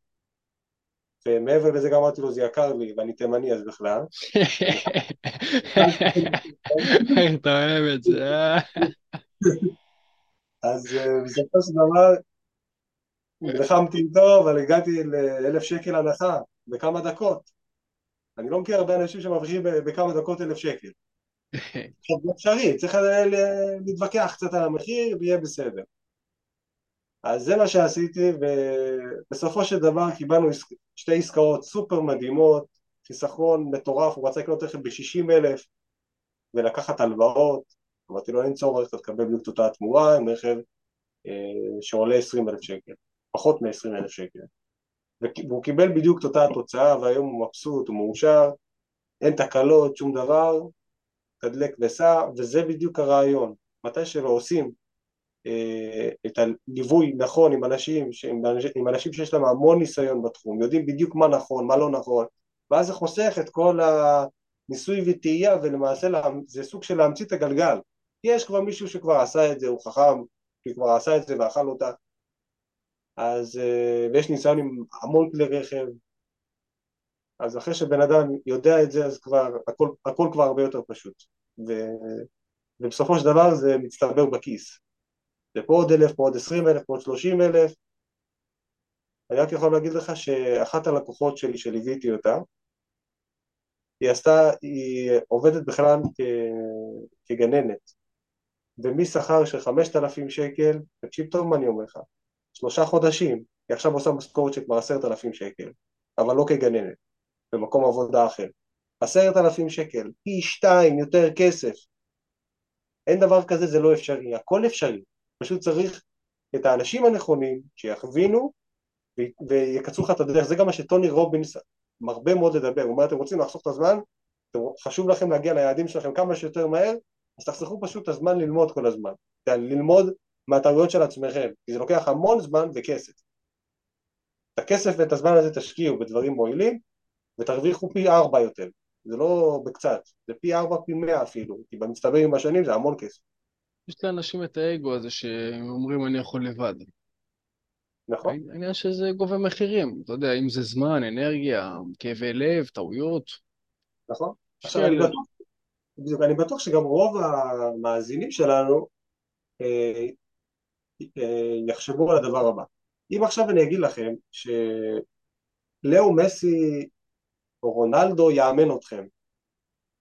ומעבר לזה גם אמרתי לו זה יקר לי, ואני תימני אז בכלל. איך אתה אוהב את זה, אה? אז אה, בסופו של דבר נלחמתי איתו, אבל הגעתי לאלף שקל הנחה בכמה דקות. אני לא מכיר הרבה אנשים שמרוויחים בכמה דקות אלף שקל. עכשיו זה אפשרי, צריך להתווכח קצת על המחיר ויהיה בסדר. אז זה מה שעשיתי, ובסופו של דבר קיבלנו שתי עסקאות סופר מדהימות, חיסכון מטורף, הוא רצה לקנות רכב ב-60 אלף ולקחת הלוואות, אמרתי לו אין צורך, אתה תקבל בדיוק אותה התמורה עם רכב אה, שעולה 20 אלף שקל, פחות מ-20 אלף שקל. והוא קיבל בדיוק את אותה התוצאה והיום הוא מבסוט, הוא מאושר, אין תקלות, שום דבר, תדלק וסע, וזה בדיוק הרעיון. מתי שלא עושים את הליווי נכון עם אנשים, עם, עם אנשים שיש להם המון ניסיון בתחום, יודעים בדיוק מה נכון, מה לא נכון, ואז זה חוסך את כל הניסוי וטעייה, ולמעשה זה סוג של להמציא את הגלגל. יש כבר מישהו שכבר עשה את זה, הוא חכם, כי כבר עשה את זה ואכל אותה, אז, אה, ויש ניסיון עם המון כלי רכב, אז אחרי שבן אדם יודע את זה, אז כבר, הכל, הכל כבר הרבה יותר פשוט. ו, ובסופו של דבר זה מצטבר בכיס. זה פה עוד אלף, פה עוד עשרים אלף, פה עוד שלושים אלף. אני רק יכול להגיד לך שאחת הלקוחות שלי שליוויתי אותה, היא עשתה, היא עובדת בכלל כ, כגננת, ומשכר של חמשת אלפים שקל, תקשיב טוב מה אני אומר לך, שלושה חודשים, היא עכשיו עושה משכורת של כבר עשרת אלפים שקל, אבל לא כגננת. במקום עבודה אחר. עשרת אלפים שקל, פי שתיים יותר כסף. אין דבר כזה, זה לא אפשרי, הכל אפשרי. פשוט צריך את האנשים הנכונים שיכווינו ויקצרו לך את הדרך. זה גם מה שטוני רובינס מרבה מאוד לדבר. הוא אומר, אתם רוצים לחסוך את הזמן? חשוב לכם להגיע ליעדים שלכם כמה שיותר מהר, אז תחסכו פשוט את הזמן ללמוד כל הזמן. ללמוד מהטעויות של עצמכם, כי זה לוקח המון זמן וכסף. את הכסף ואת הזמן הזה תשקיעו בדברים מועילים, ותרוויחו פי ארבע יותר, זה לא בקצת, זה פי ארבע, פי מאה אפילו, כי במצטבר עם השנים זה המון כסף. יש לאנשים את האגו הזה שהם אומרים אני יכול לבד. נכון. העניין שזה גובה מחירים, אתה יודע, אם זה זמן, אנרגיה, כאבי לב, טעויות. נכון. עכשיו אני בטוח, בדיוק, אני בטוח שגם רוב המאזינים שלנו אה, אה, יחשבו על הדבר הבא. אם עכשיו אני אגיד לכם שלאו מסי או רונלדו יאמן אתכם,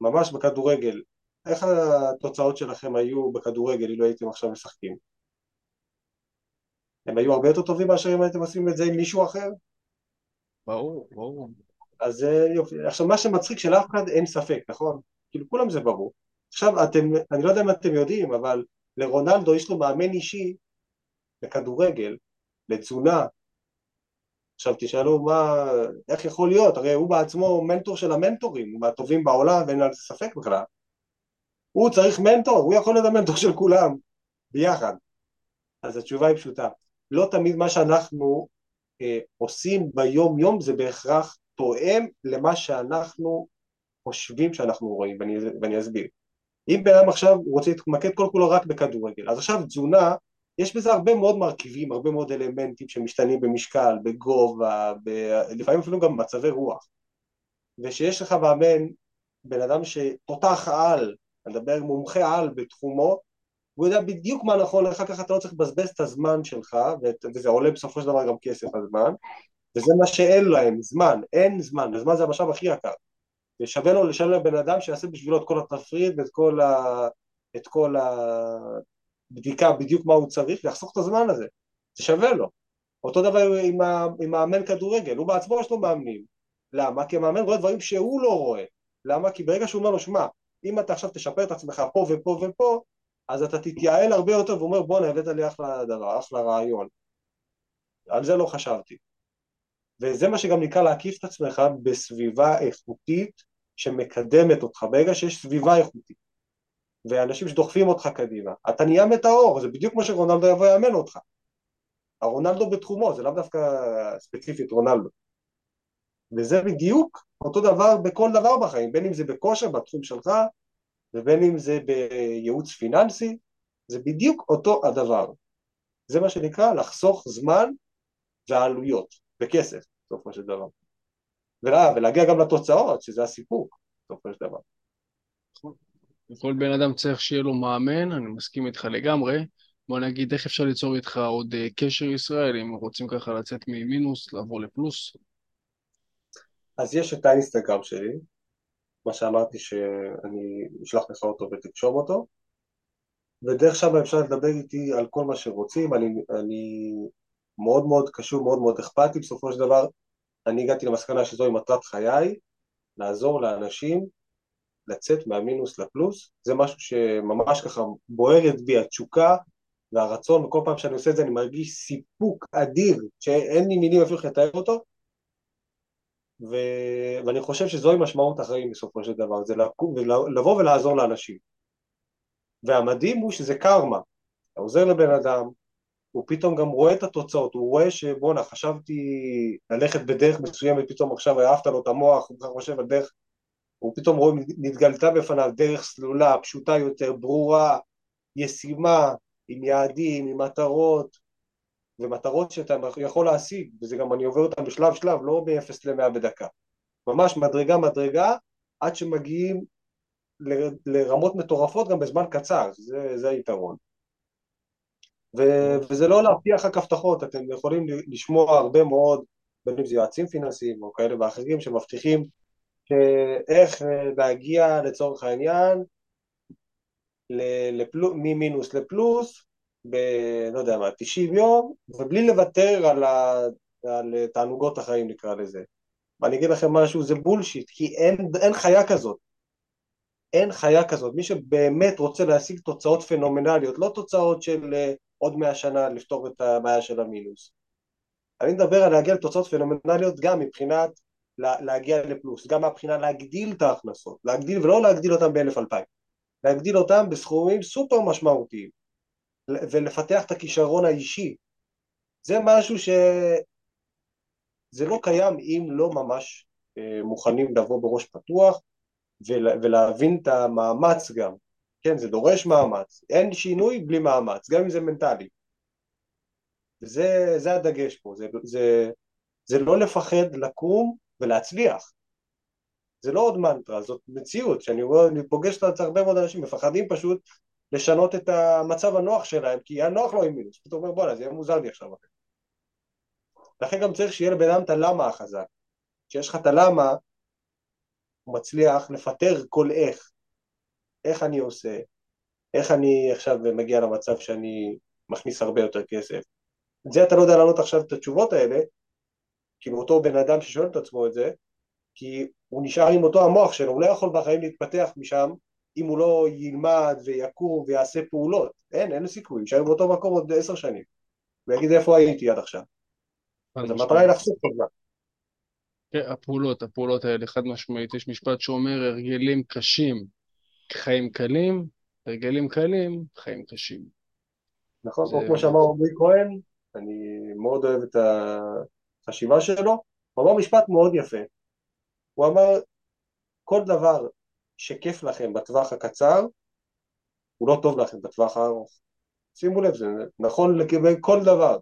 ממש בכדורגל. איך התוצאות שלכם היו בכדורגל אילו הייתם עכשיו משחקים? הם היו הרבה יותר טובים מאשר אם הייתם עושים את זה עם מישהו אחר? ברור, ברור. אז אה, יופי. עכשיו מה שמצחיק שלאף אחד אין ספק, נכון? כאילו כולם זה ברור. עכשיו אתם, אני לא יודע אם אתם יודעים, אבל לרונלדו יש לו מאמן אישי לכדורגל, לתזונה, עכשיו תשאלו מה, איך יכול להיות, הרי הוא בעצמו מנטור של המנטורים, הוא מהטובים בעולם ואין על זה ספק בכלל. הוא צריך מנטור, הוא יכול להיות המנטור של כולם, ביחד. אז התשובה היא פשוטה, לא תמיד מה שאנחנו אה, עושים ביום יום זה בהכרח תואם למה שאנחנו חושבים שאנחנו רואים, ואני, ואני אסביר. אם בן אדם עכשיו רוצה להתמקד כל כולו רק בכדורגל, אז עכשיו תזונה יש בזה הרבה מאוד מרכיבים, הרבה מאוד אלמנטים שמשתנים במשקל, בגובה, ב... לפעמים אפילו גם במצבי רוח. ושיש לך מאמן, בן אדם שתותח על מדבר מומחה על בתחומו, הוא יודע בדיוק מה נכון לך, ככה אתה לא צריך לבזבז את הזמן שלך, וזה עולה בסופו של דבר גם כסף הזמן, וזה מה שאין להם, זמן, אין זמן, וזמן זה המשאב הכי יקר. ושווה לו לשלם לבן אדם שיעשה בשבילו את כל התפריט ואת כל, ה... את כל הבדיקה בדיוק מה הוא צריך, ויחסוך את הזמן הזה, זה שווה לו. אותו דבר עם, ה... עם מאמן כדורגל, הוא בעצמו יש לו מאמנים. למה? כי המאמן רואה דברים שהוא לא רואה. למה? כי ברגע שהוא אומר לו, שמע, אם אתה עכשיו תשפר את עצמך פה ופה ופה, אז אתה תתייעל הרבה יותר ואומר בואנה הבאת לי אחלה דבר, אחלה רעיון. על זה לא חשבתי. וזה מה שגם נקרא להקיף את עצמך בסביבה איכותית שמקדמת אותך, ברגע שיש סביבה איכותית ואנשים שדוחפים אותך קדימה, אתה נהיה מטאור, זה בדיוק כמו שרונלדו יבוא יאמן אותך. הרונלדו בתחומו, זה לאו דווקא ספציפית רונלדו. וזה בדיוק אותו דבר בכל דבר בחיים, בין אם זה בכושר בתחום שלך, ובין אם זה בייעוץ פיננסי, זה בדיוק אותו הדבר. זה מה שנקרא לחסוך זמן ועלויות, בכסף, בסופו של דבר. ולה, ולהגיע גם לתוצאות, שזה הסיפוק, בסופו של דבר. כל בן אדם צריך שיהיה לו מאמן, אני מסכים איתך לגמרי. בוא נגיד, איך אפשר ליצור איתך עוד אה, קשר ישראל, אם רוצים ככה לצאת ממינוס, לעבור לפלוס? אז יש את האינסטגרם שלי, מה שאמרתי שאני אשלח לך אותו ותקשור אותו, ודרך שם אפשר לדבר איתי על כל מה שרוצים, אני, אני מאוד מאוד קשור, מאוד מאוד אכפתי, בסופו של דבר. אני הגעתי למסקנה שזוהי מטרת חיי, לעזור לאנשים לצאת מהמינוס לפלוס, זה משהו שממש ככה בוערת בי התשוקה והרצון, וכל פעם שאני עושה את זה אני מרגיש סיפוק אדיר, שאין לי מילים אפילו לתאר אותו, ו... ואני חושב שזוהי משמעות החיים בסופו של דבר, זה לבוא ולעזור לאנשים. והמדהים הוא שזה קרמה, אתה עוזר לבן אדם, הוא פתאום גם רואה את התוצאות, הוא רואה שבואנה חשבתי ללכת בדרך מסוימת, פתאום עכשיו העפת לו את המוח, הוא חושב על דרך, הוא פתאום רואה, נתגלתה בפניו דרך סלולה, פשוטה יותר, ברורה, ישימה, עם יעדים, עם מטרות, ומטרות שאתה יכול להשיג, וזה גם אני עובר אותן בשלב שלב, לא מ-0 ל-100 בדקה. ממש מדרגה מדרגה, עד שמגיעים ל- לרמות מטורפות גם בזמן קצר, זה, זה היתרון. ו- וזה לא להבטיח רק הבטחות, אתם יכולים לשמוע הרבה מאוד, בין אם זה יועצים פיננסיים או כאלה ואחרים שמבטיחים איך להגיע לצורך העניין ממינוס לפלוס ב... לא יודע מה, 90 יום, ובלי לוותר על, ה... על תענוגות החיים נקרא לזה. ואני אגיד לכם משהו, זה בולשיט, כי אין, אין חיה כזאת. אין חיה כזאת. מי שבאמת רוצה להשיג תוצאות פנומנליות, לא תוצאות של uh, עוד מאה שנה לפתור את הבעיה של המינוס. אני מדבר על להגיע לתוצאות פנומנליות גם מבחינת לה, להגיע לפלוס, גם מבחינה להגדיל את ההכנסות, להגדיל ולא להגדיל אותם באלף אלפיים, להגדיל אותם בסכומים סופר משמעותיים. ולפתח את הכישרון האישי. זה משהו ש... זה לא קיים אם לא ממש אה, מוכנים לבוא בראש פתוח ולהבין את המאמץ גם. כן, זה דורש מאמץ. אין שינוי בלי מאמץ, גם אם זה מנטלי. וזה הדגש פה, זה, זה, זה לא לפחד לקום ולהצליח. זה לא עוד מנטרה, זאת מציאות, שאני פוגש את הרבה מאוד אנשים, מפחדים פשוט לשנות את המצב הנוח שלהם, כי היה נוח לו עם מינוס, פתאום אומר בואנה זה יהיה מוזר לי עכשיו. לכן גם צריך שיהיה לבן אדם את הלמה החזק. כשיש לך את הלמה, הוא מצליח לפטר כל איך. איך אני עושה, איך אני עכשיו מגיע למצב שאני מכניס הרבה יותר כסף. את זה אתה לא יודע לענות עכשיו את התשובות האלה, כאילו אותו בן אדם ששואל את עצמו את זה, כי הוא נשאר עם אותו המוח שלו, הוא לא יכול בחיים להתפתח משם אם הוא לא ילמד ויקום ויעשה פעולות, אין, אין סיכוי, יישאר באותו מקום עוד עשר שנים, ויגיד איפה הייתי עד עכשיו. אז המטרה היא לחסוך כל הזמן. כן, הפעולות, הפעולות האלה, חד משמעית, יש משפט שאומר הרגלים קשים, חיים קלים, הרגלים קלים, חיים קשים. נכון, זה... כמו שאמר עמרי כהן, אני מאוד אוהב את החשיבה שלו, הוא אמר משפט מאוד יפה, הוא אמר, כל דבר שכיף לכם בטווח הקצר, הוא לא טוב לכם בטווח הארוך. שימו לב, זה נכון לגבי כל דבר.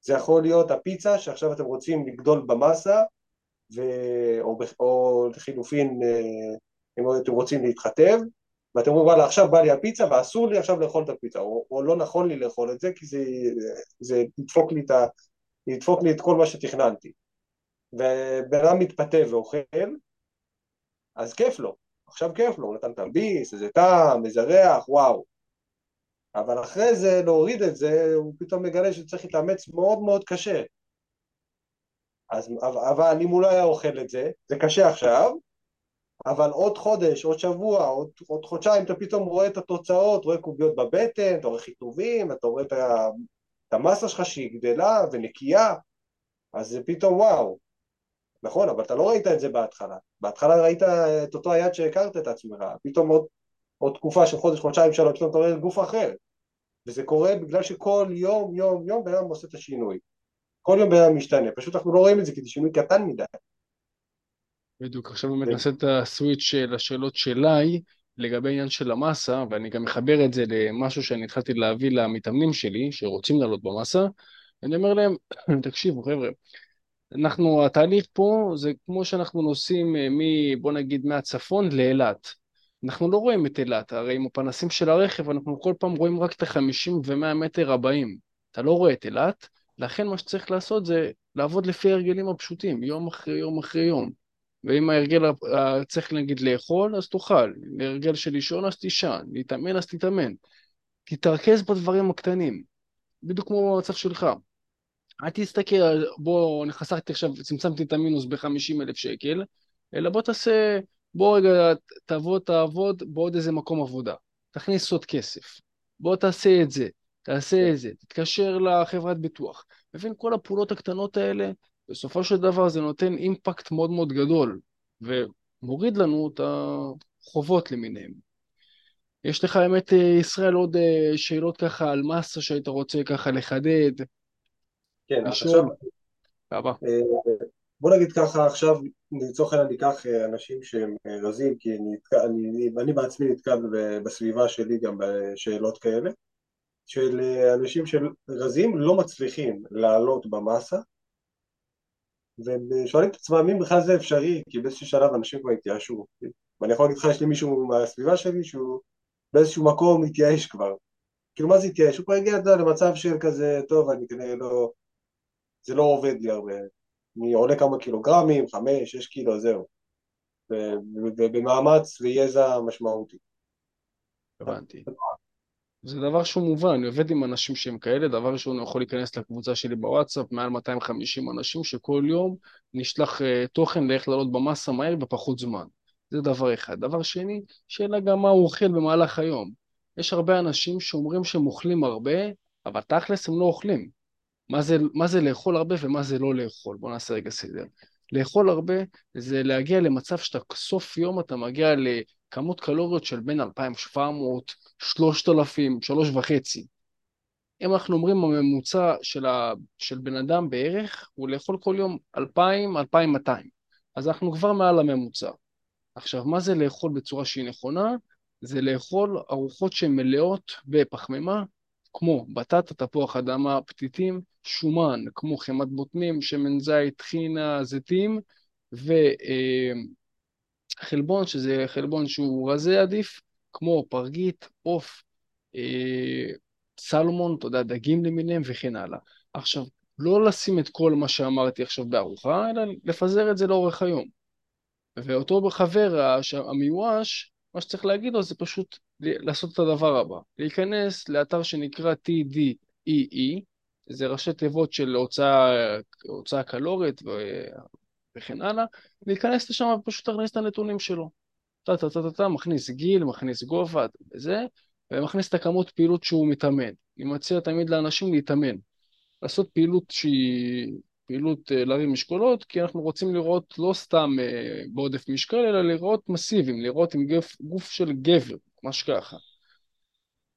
זה יכול להיות הפיצה שעכשיו אתם רוצים לגדול במסה, ו... או, או לחילופין, אה, אם אתם רוצים להתחתב, ואתם אומרים וואלה עכשיו בא לי הפיצה ואסור לי עכשיו לאכול את הפיצה או, או לא נכון לי לאכול את זה כי זה, זה ידפוק, לי את ה, ידפוק לי את כל מה שתכננתי ובן אדם מתפתה ואוכל אז כיף לו, עכשיו כיף לו, הוא נתן את הביס, איזה טעם, איזה ריח, וואו אבל אחרי זה להוריד את זה הוא פתאום מגלה שצריך להתאמץ מאוד מאוד קשה אז, אבל אם הוא לא היה אוכל את זה, זה קשה עכשיו, אבל עוד חודש, עוד שבוע, עוד, עוד חודשיים אתה פתאום רואה את התוצאות, רואה קוביות בבטן, אתה רואה חיטובים, אתה רואה את, את המסה שלך שהיא גדלה ונקייה, אז זה פתאום וואו. נכון, אבל אתה לא ראית את זה בהתחלה. בהתחלה ראית את אותו היד שהכרת את עצמך, פתאום עוד, עוד תקופה של חודש, חודשיים, שלוש, פתאום אתה רואה גוף אחר. וזה קורה בגלל שכל יום, יום, יום בן אדם עושה את השינוי. כל יום בן אדם משתנה, פשוט אנחנו לא רואים את זה כי זה שינוי קטן מדי. בדיוק, עכשיו באמת נעשה את הסוויץ' לשאלות שלי לגבי העניין של המסה, ואני גם מחבר את זה למשהו שאני התחלתי להביא למתאמנים שלי, שרוצים לעלות במסה, אני אומר להם, תקשיבו חבר'ה, אנחנו, התהליך פה זה כמו שאנחנו נוסעים מ... בוא נגיד מהצפון לאילת. אנחנו לא רואים את אילת, הרי עם הפנסים של הרכב אנחנו כל פעם רואים רק את החמישים ומאה מטר הבאים. אתה לא רואה את אילת, לכן מה שצריך לעשות זה לעבוד לפי ההרגלים הפשוטים, יום אחרי יום אחרי יום. ואם ההרגל צריך נגיד לאכול, אז תאכל, להרגל של לישון אז תישן, להתאמן אז תתאמן. תתרכז בדברים הקטנים, בדיוק כמו במצב שלך. אל תסתכל, בוא, אני חסכתי עכשיו, צמצמתי את המינוס ב-50 אלף שקל, אלא בוא תעשה, בוא רגע תעבוד, תעבוד בעוד איזה מקום עבודה. תכניס עוד כסף. בוא תעשה את זה, תעשה את זה, תתקשר לחברת ביטוח. מבין, כל הפעולות הקטנות האלה, בסופו של דבר זה נותן אימפקט מאוד מאוד גדול, ומוריד לנו את החובות למיניהם. יש לך, האמת, ישראל, עוד אה, שאלות ככה על מסה שהיית רוצה ככה לחדד? כן, עכשיו... אה, בוא נגיד ככה, עכשיו לצורך העניין ניקח אה, אנשים שהם רזים, כי אני, אני, אני בעצמי נתקל בסביבה שלי גם בשאלות כאלה. של אה, אנשים שרזים לא מצליחים לעלות במסה והם אה, שואלים את עצמם אם בכלל זה אפשרי, כי באיזשהו שלב אנשים כבר התייאשו. ואני יכול להגיד לך, יש לי מישהו מהסביבה שלי שהוא באיזשהו מקום התייאש כבר. כאילו מה זה התייאש? הוא כבר הגיע למצב של כזה, טוב, אני כנראה לא... זה לא עובד לי הרבה. אני עולה כמה קילוגרמים, חמש, שש קילו, זהו. ובמאמץ ויזע משמעותי. הבנתי. זה דבר שהוא מובן, אני עובד עם אנשים שהם כאלה, דבר ראשון, אני יכול להיכנס לקבוצה שלי בוואטסאפ, מעל 250 אנשים שכל יום נשלח uh, תוכן לאיך לעלות במסה מהר בפחות זמן. זה דבר אחד. דבר שני, שאלה גם מה הוא אוכל במהלך היום. יש הרבה אנשים שאומרים שהם אוכלים הרבה, אבל תכלס הם לא אוכלים. מה זה, מה זה לאכול הרבה ומה זה לא לאכול? בואו נעשה רגע סדר. לאכול הרבה זה להגיע למצב שאתה סוף יום אתה מגיע לכמות קלוריות של בין 2,700, 3,000, 3,500. אם אנחנו אומרים הממוצע של, ה, של בן אדם בערך הוא לאכול כל יום 2,000, 2,200. אז אנחנו כבר מעל הממוצע. עכשיו, מה זה לאכול בצורה שהיא נכונה? זה לאכול ארוחות שהן מלאות בפחמימה, כמו בטטה, תפוח אדמה, פתיתים, שומן, כמו חמת בוטנים, שמן זית, טחינה, זיתים, וחלבון, שזה חלבון שהוא רזה עדיף, כמו פרגית, עוף, אה, סלמון, אתה יודע, דגים למיניהם וכן הלאה. עכשיו, לא לשים את כל מה שאמרתי עכשיו בארוחה, אלא לפזר את זה לאורך היום. ואותו חבר המיואש, מה שצריך להגיד לו זה פשוט לעשות את הדבר הבא, להיכנס לאתר שנקרא TDEE, זה ראשי תיבות של הוצאה, הוצאה קלורית ו... וכן הלאה, להיכנס לשם ופשוט להכניס את הנתונים שלו. טה טה טה טה, מכניס גיל, מכניס גובה וזה, ומכניס את הכמות פעילות שהוא מתאמן. אני מציע תמיד לאנשים להתאמן. לעשות פעילות שהיא פעילות אה, להרים משקולות, כי אנחנו רוצים לראות לא סתם אה, בעודף משקל, אלא לראות מסיביים, לראות עם גוף, גוף של גבר, ממש ככה.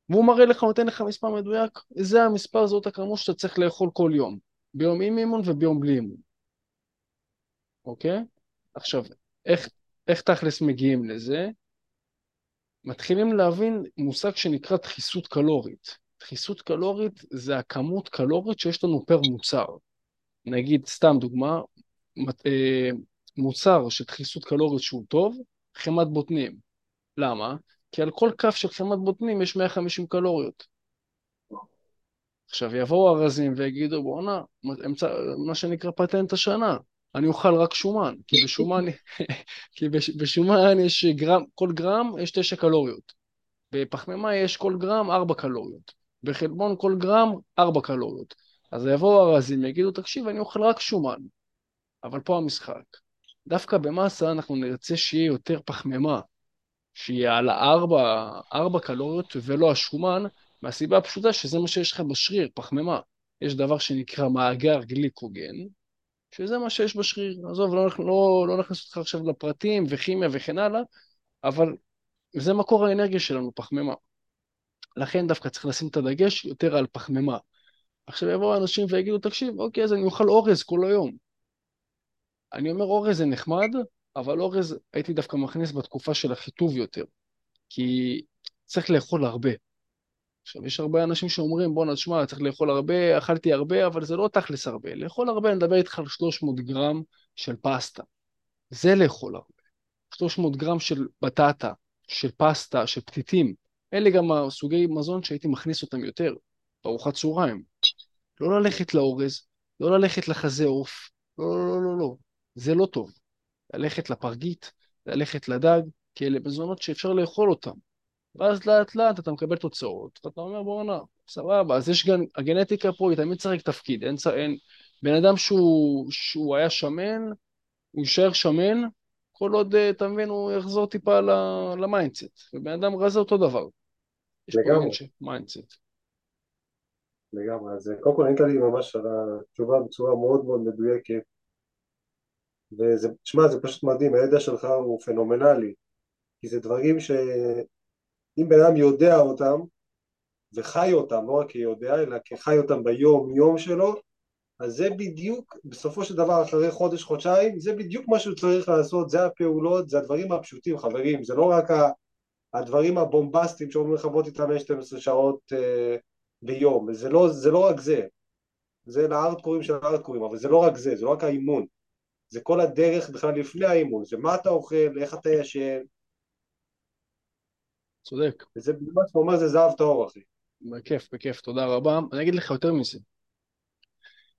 והוא מראה לך, נותן לך מספר מדויק, זה המספר, זאת הכמות שאתה צריך לאכול כל יום, ביום עם אימון וביום בלי אימון. אוקיי? עכשיו, איך, איך תכלס מגיעים לזה? מתחילים להבין מושג שנקרא דחיסות קלורית. דחיסות קלורית זה הכמות קלורית שיש לנו פר מוצר. נגיד, סתם דוגמה, אה, מוצר של דחיסות קלורית שהוא טוב, חמת בוטנים. למה? כי על כל כף של חמת בוטנים יש 150 קלוריות. עכשיו יבואו הרזים ויגידו בואנה, מה שנקרא פטנט השנה, אני אוכל רק שומן, כי בשומן, כי בשומן יש גרם, כל גרם יש תשע קלוריות. בפחמימה יש כל גרם ארבע קלוריות. בחלבון כל גרם ארבע קלוריות. אז יבואו הרזים ויגידו, תקשיב, אני אוכל רק שומן. אבל פה המשחק. דווקא במסה אנחנו נרצה שיהיה יותר פחמימה, שיהיה על ארבע, ארבע קלוריות ולא השומן, מהסיבה הפשוטה שזה מה שיש לך בשריר, פחמימה. יש דבר שנקרא מאגר גליקוגן, שזה מה שיש בשריר. עזוב, לא, לא, לא נכנס אותך עכשיו לפרטים וכימיה וכן הלאה, אבל זה מקור האנרגיה שלנו, פחמימה. לכן דווקא צריך לשים את הדגש יותר על פחמימה. עכשיו יבואו אנשים ויגידו, תקשיב, אוקיי, אז אני אוכל אורז כל היום. אני אומר אורז זה נחמד, אבל אורז הייתי דווקא מכניס בתקופה של החיטוב יותר, כי צריך לאכול הרבה. עכשיו, יש הרבה אנשים שאומרים, בוא נשמע, צריך לאכול הרבה, אכלתי הרבה, אבל זה לא תכלס הרבה. לאכול הרבה, אני מדבר איתך על 300 גרם של פסטה. זה לאכול הרבה. 300 גרם של בטטה, של פסטה, של פתיתים. אלה גם הסוגי מזון שהייתי מכניס אותם יותר, בארוחת צהריים. לא ללכת לאורז, לא ללכת לחזה עוף, לא, לא, לא, לא, לא. זה לא טוב. ללכת לפרגית, ללכת לדג, כי אלה מזונות שאפשר לאכול אותם. ואז לאט לאט אתה מקבל תוצאות, ואתה אומר בואנה, סבבה, אז יש גם, הגנטיקה פה היא תמיד צריך תפקיד, אין, אין, בן אדם שהוא, שהוא היה שמן, הוא יישאר שמן, כל עוד, אה, אתה מבין, הוא יחזור טיפה ל mindset, ובן אדם רזה אותו דבר. יש לגמרי. פה mindset. לגמרי, אז אה, קודם כל ענית לי ממש על התשובה בצורה מאוד מאוד מדויקת, וזה, תשמע, זה פשוט מדהים, הידע שלך הוא פנומנלי, כי זה דברים ש... אם בן אדם יודע אותם וחי אותם, לא רק כיודע, אלא כחי אותם ביום יום שלו, אז זה בדיוק, בסופו של דבר אחרי חודש, חודשיים, זה בדיוק מה שהוא צריך לעשות, זה הפעולות, זה הדברים הפשוטים, חברים, זה לא רק הדברים הבומבסטיים שאומרים לך בוא תתאמן 12 שעות uh, ביום, זה לא, זה לא רק זה, זה לארדקורים של הארדקורים, אבל זה לא רק זה, זה לא רק האימון, זה כל הדרך בכלל לפני האימון, זה מה אתה אוכל, איך אתה ישן, צודק. וזה ממש אומר זה זהב טהור, אחי. בכיף, בכיף, תודה רבה. אני אגיד לך יותר מזה.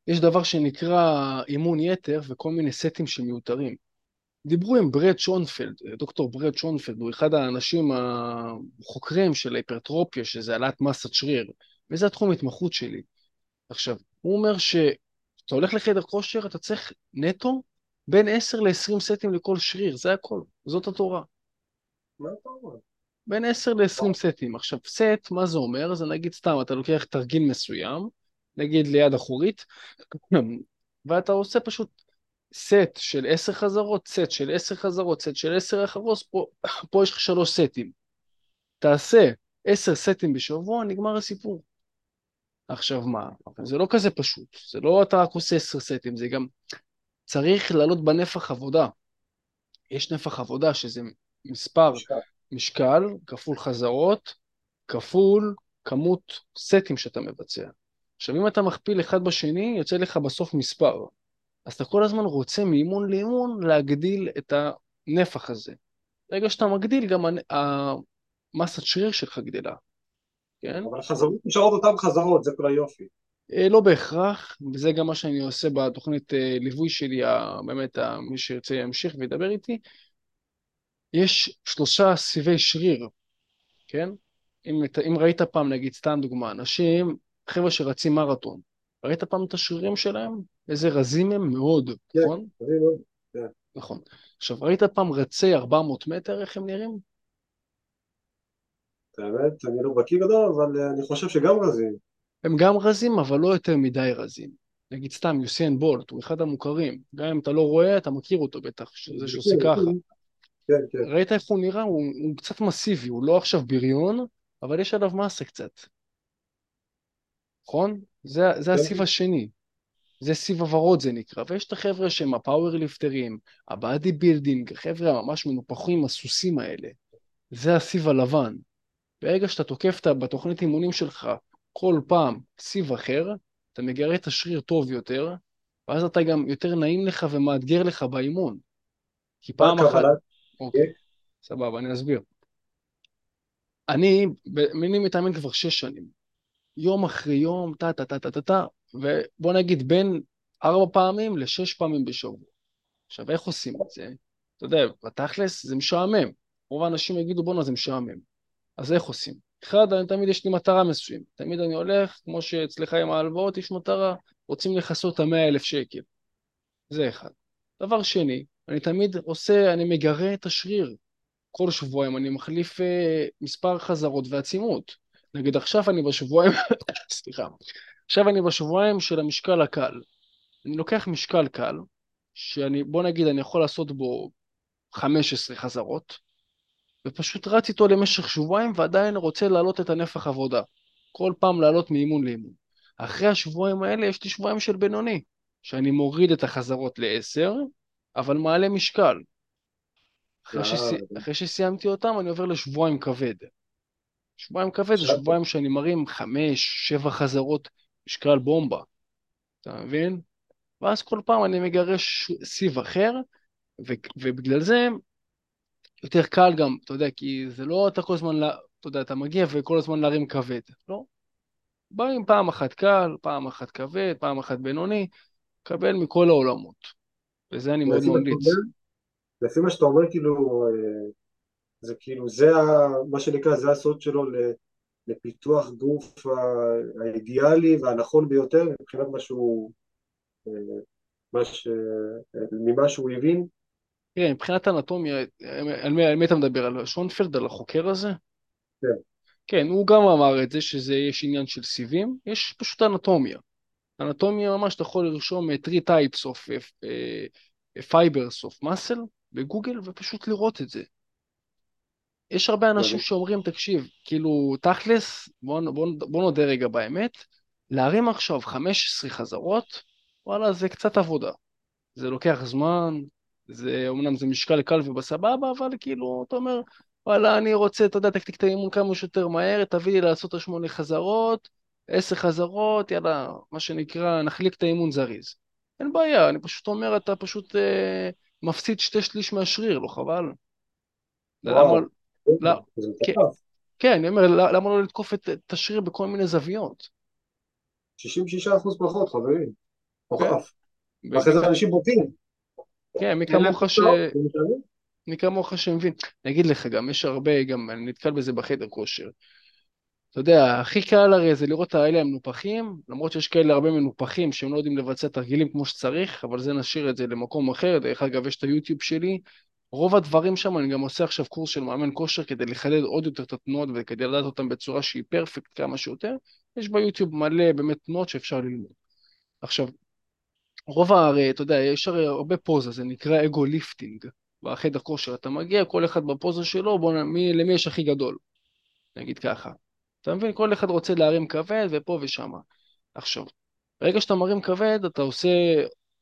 יש דבר שנקרא אימון יתר וכל מיני סטים שמיותרים. דיברו עם ברד שונפלד, דוקטור ברד שונפלד, הוא אחד האנשים החוקרים של ההיפרטרופיה, שזה העלאת מסת שריר, וזה התחום התמחות שלי. עכשיו, הוא אומר שאתה הולך לחדר כושר, אתה צריך נטו בין 10 ל-20 סטים לכל שריר, זה הכל, זאת התורה. מה אתה אומר? בין 10 ל-20 סטים. עכשיו, סט, מה זה אומר? זה נגיד סתם, אתה לוקח תרגיל מסוים, נגיד ליד אחורית, ואתה עושה פשוט סט של 10 חזרות, סט של 10 חזרות, סט של 10 אחרות, פה, פה יש לך שלוש סטים. תעשה 10 סטים בשבוע, נגמר הסיפור. עכשיו מה, זה לא כזה פשוט, זה לא אתה רק עושה 10 סטים, זה גם צריך לעלות בנפח עבודה. יש נפח עבודה שזה מספר משקל כפול חזרות כפול כמות סטים שאתה מבצע. עכשיו אם אתה מכפיל אחד בשני, יוצא לך בסוף מספר. אז אתה כל הזמן רוצה מאימון לאימון להגדיל את הנפח הזה. ברגע שאתה מגדיל, גם המסת שריר שלך גדלה. כן? אבל החזרות נשארות אותן חזרות, זה כל היופי. אה, לא בהכרח, וזה גם מה שאני עושה בתוכנית אה, ליווי שלי, באמת מי שירצה ימשיך וידבר איתי, יש שלושה סיבי שריר, כן? אם, אם ראית פעם, נגיד, סתם דוגמה, אנשים, חבר'ה שרצים מרתון, ראית פעם את השרירים שלהם? איזה רזים הם מאוד, כן, נכון? כן. נכון. עכשיו, ראית פעם רצי 400 מטר, איך הם נראים? האמת, אני לא בקיא גדול, אבל אה, אני חושב שגם רזים. הם גם רזים, אבל לא יותר מדי רזים. נגיד סתם, יוסיין בולט, הוא אחד המוכרים. גם אם אתה לא רואה, אתה מכיר אותו בטח, שזה שעושה ככה. כן, כן. ראית איך הוא נראה? הוא, הוא קצת מסיבי, הוא לא עכשיו בריון, אבל יש עליו מסה קצת. נכון? זה, זה כן. הסיב השני. זה סיב הוורוד זה נקרא, ויש את החבר'ה שהם ה power ליפטרים, ה body building, החבר'ה הממש מנופחים, הסוסים האלה. זה הסיב הלבן. ברגע שאתה תוקף בתוכנית אימונים שלך כל פעם סיב אחר, אתה מגרה את השריר טוב יותר, ואז אתה גם יותר נעים לך ומאתגר לך באימון. כי פעם אחת... אוקיי, סבבה, אני אסביר. אני, אני מתאמן כבר שש שנים. יום אחרי יום, טה טה טה טה טה טה, ובוא נגיד בין ארבע פעמים לשש פעמים בשבוע. עכשיו, איך עושים את זה? אתה יודע, בתכלס זה משעמם. רוב האנשים יגידו, בואנה, זה משעמם. אז איך עושים? אחד, אני תמיד יש לי מטרה מסוימת. תמיד אני הולך, כמו שאצלך עם ההלוואות יש מטרה, רוצים לכסות את המאה אלף שקל. זה אחד. דבר שני, אני תמיד עושה, אני מגרה את השריר. כל שבועיים אני מחליף אה, מספר חזרות ועצימות. נגיד עכשיו אני בשבועיים, סליחה, עכשיו אני בשבועיים של המשקל הקל. אני לוקח משקל קל, שאני, בוא נגיד, אני יכול לעשות בו 15 חזרות, ופשוט רץ איתו למשך שבועיים ועדיין רוצה להעלות את הנפח עבודה. כל פעם לעלות מאימון לאימון. אחרי השבועיים האלה יש לי שבועיים של בינוני, שאני מוריד את החזרות לעשר, אבל מעלה משקל. אחרי, שסי... אחרי שסיימתי אותם אני עובר לשבועיים כבד. שבועיים כבד זה שבועיים שאני מרים חמש, שבע חזרות משקל בומבה. אתה מבין? ואז כל פעם אני מגרש סיב אחר, ו... ובגלל זה יותר קל גם, אתה יודע, כי זה לא אתה כל הזמן, אתה יודע, אתה מגיע וכל הזמן להרים כבד, לא? באים פעם אחת קל, פעם אחת כבד, פעם אחת בינוני, קבל מכל העולמות. וזה אני מאוד ממליץ. לפי מה שאתה אומר, כאילו, אה, זה כאילו, זה ה, מה שנקרא, זה הסוד שלו לפיתוח גוף האידיאלי והנכון ביותר מבחינת מה שהוא, אה, מה ש... ממה שהוא הבין. תראה, מבחינת אנטומיה, על מי, על מי אתה מדבר? על שונפלד, על החוקר הזה? כן. כן, הוא גם אמר את זה, שזה יש עניין של סיבים, יש פשוט אנטומיה. אנטומיה ממש, אתה יכול לרשום 3 types of fibers of muscle בגוגל ופשוט לראות את זה. יש הרבה אנשים שאומרים, תקשיב, כאילו, תכלס, בוא, בוא, בוא נודה רגע באמת, להרים עכשיו 15 חזרות, וואלה, זה קצת עבודה. זה לוקח זמן, זה, אמנם זה משקל קל ובסבבה, אבל כאילו, אתה אומר, וואלה, אני רוצה, אתה יודע, תקתיק את האימון כמה שיותר מהר, תביא לי לעשות את השמונה חזרות, עשר חזרות, יאללה, מה שנקרא, נחליק את האימון זריז. אין בעיה, אני פשוט אומר, אתה פשוט אה, מפסיד שתי שליש מהשריר, לא חבל? וואו, למה, לא, כן, כן, אני אומר, למה לא לתקוף את, את השריר בכל מיני זוויות? 66% פחות, חברים. מוכרח. ואחרי זה אנשים בוטים. כן, מי כמוך ש... מי כמוך שמבין. אני אגיד לך גם, יש הרבה, גם אני נתקל בזה בחדר כושר. אתה יודע, הכי קל הרי זה לראות את האלה המנופחים, למרות שיש כאלה הרבה מנופחים שהם לא יודעים לבצע תרגילים כמו שצריך, אבל זה נשאיר את זה למקום אחר. דרך אגב, יש את היוטיוב שלי, רוב הדברים שם, אני גם עושה עכשיו קורס של מאמן כושר כדי לחדד עוד יותר את התנועות וכדי לדעת אותם בצורה שהיא perfect כמה שיותר. יש ביוטיוב מלא באמת תנועות שאפשר ללמוד. עכשיו, רוב הרי, אתה יודע, יש הרי הרבה פוזה, זה נקרא ego lifting. בחדר כושר אתה מגיע, כל אחד בפוזה שלו, בוא, מי, למי יש הכי גדול, נגיד ככה. אתה מבין? כל אחד רוצה להרים כבד ופה ושמה. עכשיו, ברגע שאתה מרים כבד, אתה עושה,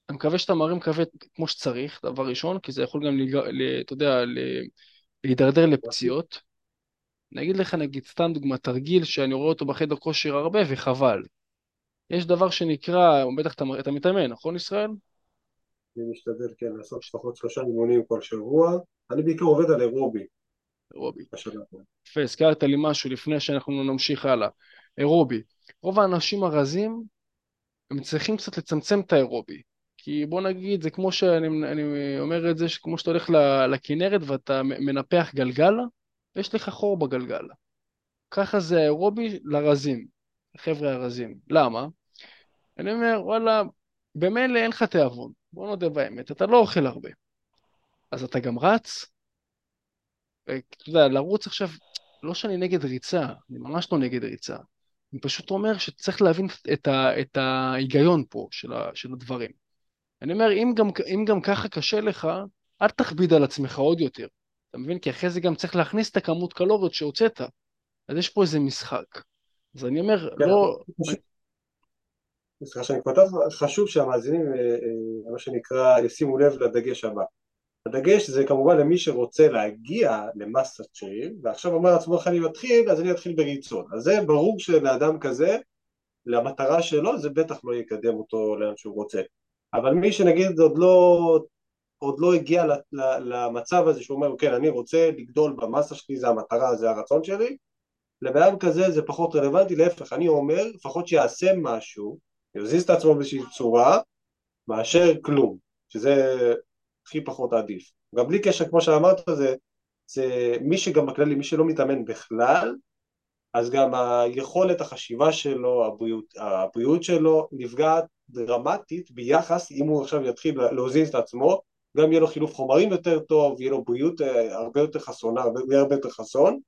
אני מקווה שאתה מרים כבד כמו שצריך, דבר ראשון, כי זה יכול גם, לג... ל... אתה יודע, ל... להידרדר לפציעות. אני אגיד לך, נגיד, סתם דוגמא, תרגיל שאני רואה אותו בחדר כושר הרבה, וחבל. יש דבר שנקרא, בטח אתה, אתה מתאמן, נכון ישראל? אני משתדל, כן, לעשות לפחות שלושה אימונים כל שבוע. אני בעיקר עובד על אירובי. אירובי. יפה, הזכרת לי משהו לפני שאנחנו נמשיך הלאה. אירובי. רוב האנשים הרזים, הם צריכים קצת לצמצם את האירובי. כי בוא נגיד, זה כמו שאני אומר את זה, כמו שאתה הולך לכנרת ואתה מנפח גלגל, ויש לך חור בגלגל. ככה זה האירובי לרזים, החבר'ה הרזים. למה? אני אומר, וואלה, במילא אין לך תיאבון, בוא נודה באמת, אתה לא אוכל הרבה. אז אתה גם רץ, אתה יודע, לרוץ עכשיו, לא שאני נגד ריצה, אני ממש לא נגד ריצה. אני פשוט אומר שצריך להבין את, ה, את ההיגיון פה של, ה, של הדברים. אני אומר, אם גם, אם גם ככה קשה לך, אל תכביד על עצמך עוד יותר. אתה מבין? כי אחרי זה גם צריך להכניס את הכמות קלוריות שהוצאת. אז יש פה איזה משחק. אז אני אומר, כן, לא... סליחה שאני כותב, חשוב שהמאזינים, אה, אה, מה שנקרא, ישימו לב לדגש הבא. הדגש זה כמובן למי שרוצה להגיע למסת שריר, ועכשיו אומר לעצמו איך אני מתחיל, אז אני אתחיל בריצון. אז זה ברור שלאדם כזה, למטרה שלו, זה בטח לא יקדם אותו לאן שהוא רוצה. אבל מי שנגיד עוד לא, עוד לא הגיע למצב הזה שהוא אומר, כן, אני רוצה לגדול במסה שלי, זה המטרה, זה הרצון שלי, לבן אדם כזה זה פחות רלוונטי, להפך, אני אומר, לפחות שיעשה משהו, יזיז את עצמו באיזושהי צורה, מאשר כלום, שזה הכי פחות עדיף. גם בלי קשר, כמו שאמרת, זה, זה מי שגם בכללי, מי שלא מתאמן בכלל, אז גם היכולת החשיבה שלו, הבריאות, הבריאות שלו נפגעת דרמטית ביחס, אם הוא עכשיו יתחיל להוזיז את עצמו, גם יהיה לו חילוף חומרים יותר טוב, יהיה לו בריאות אה, הרבה יותר חסונה, הרבה, הרבה יותר חסון.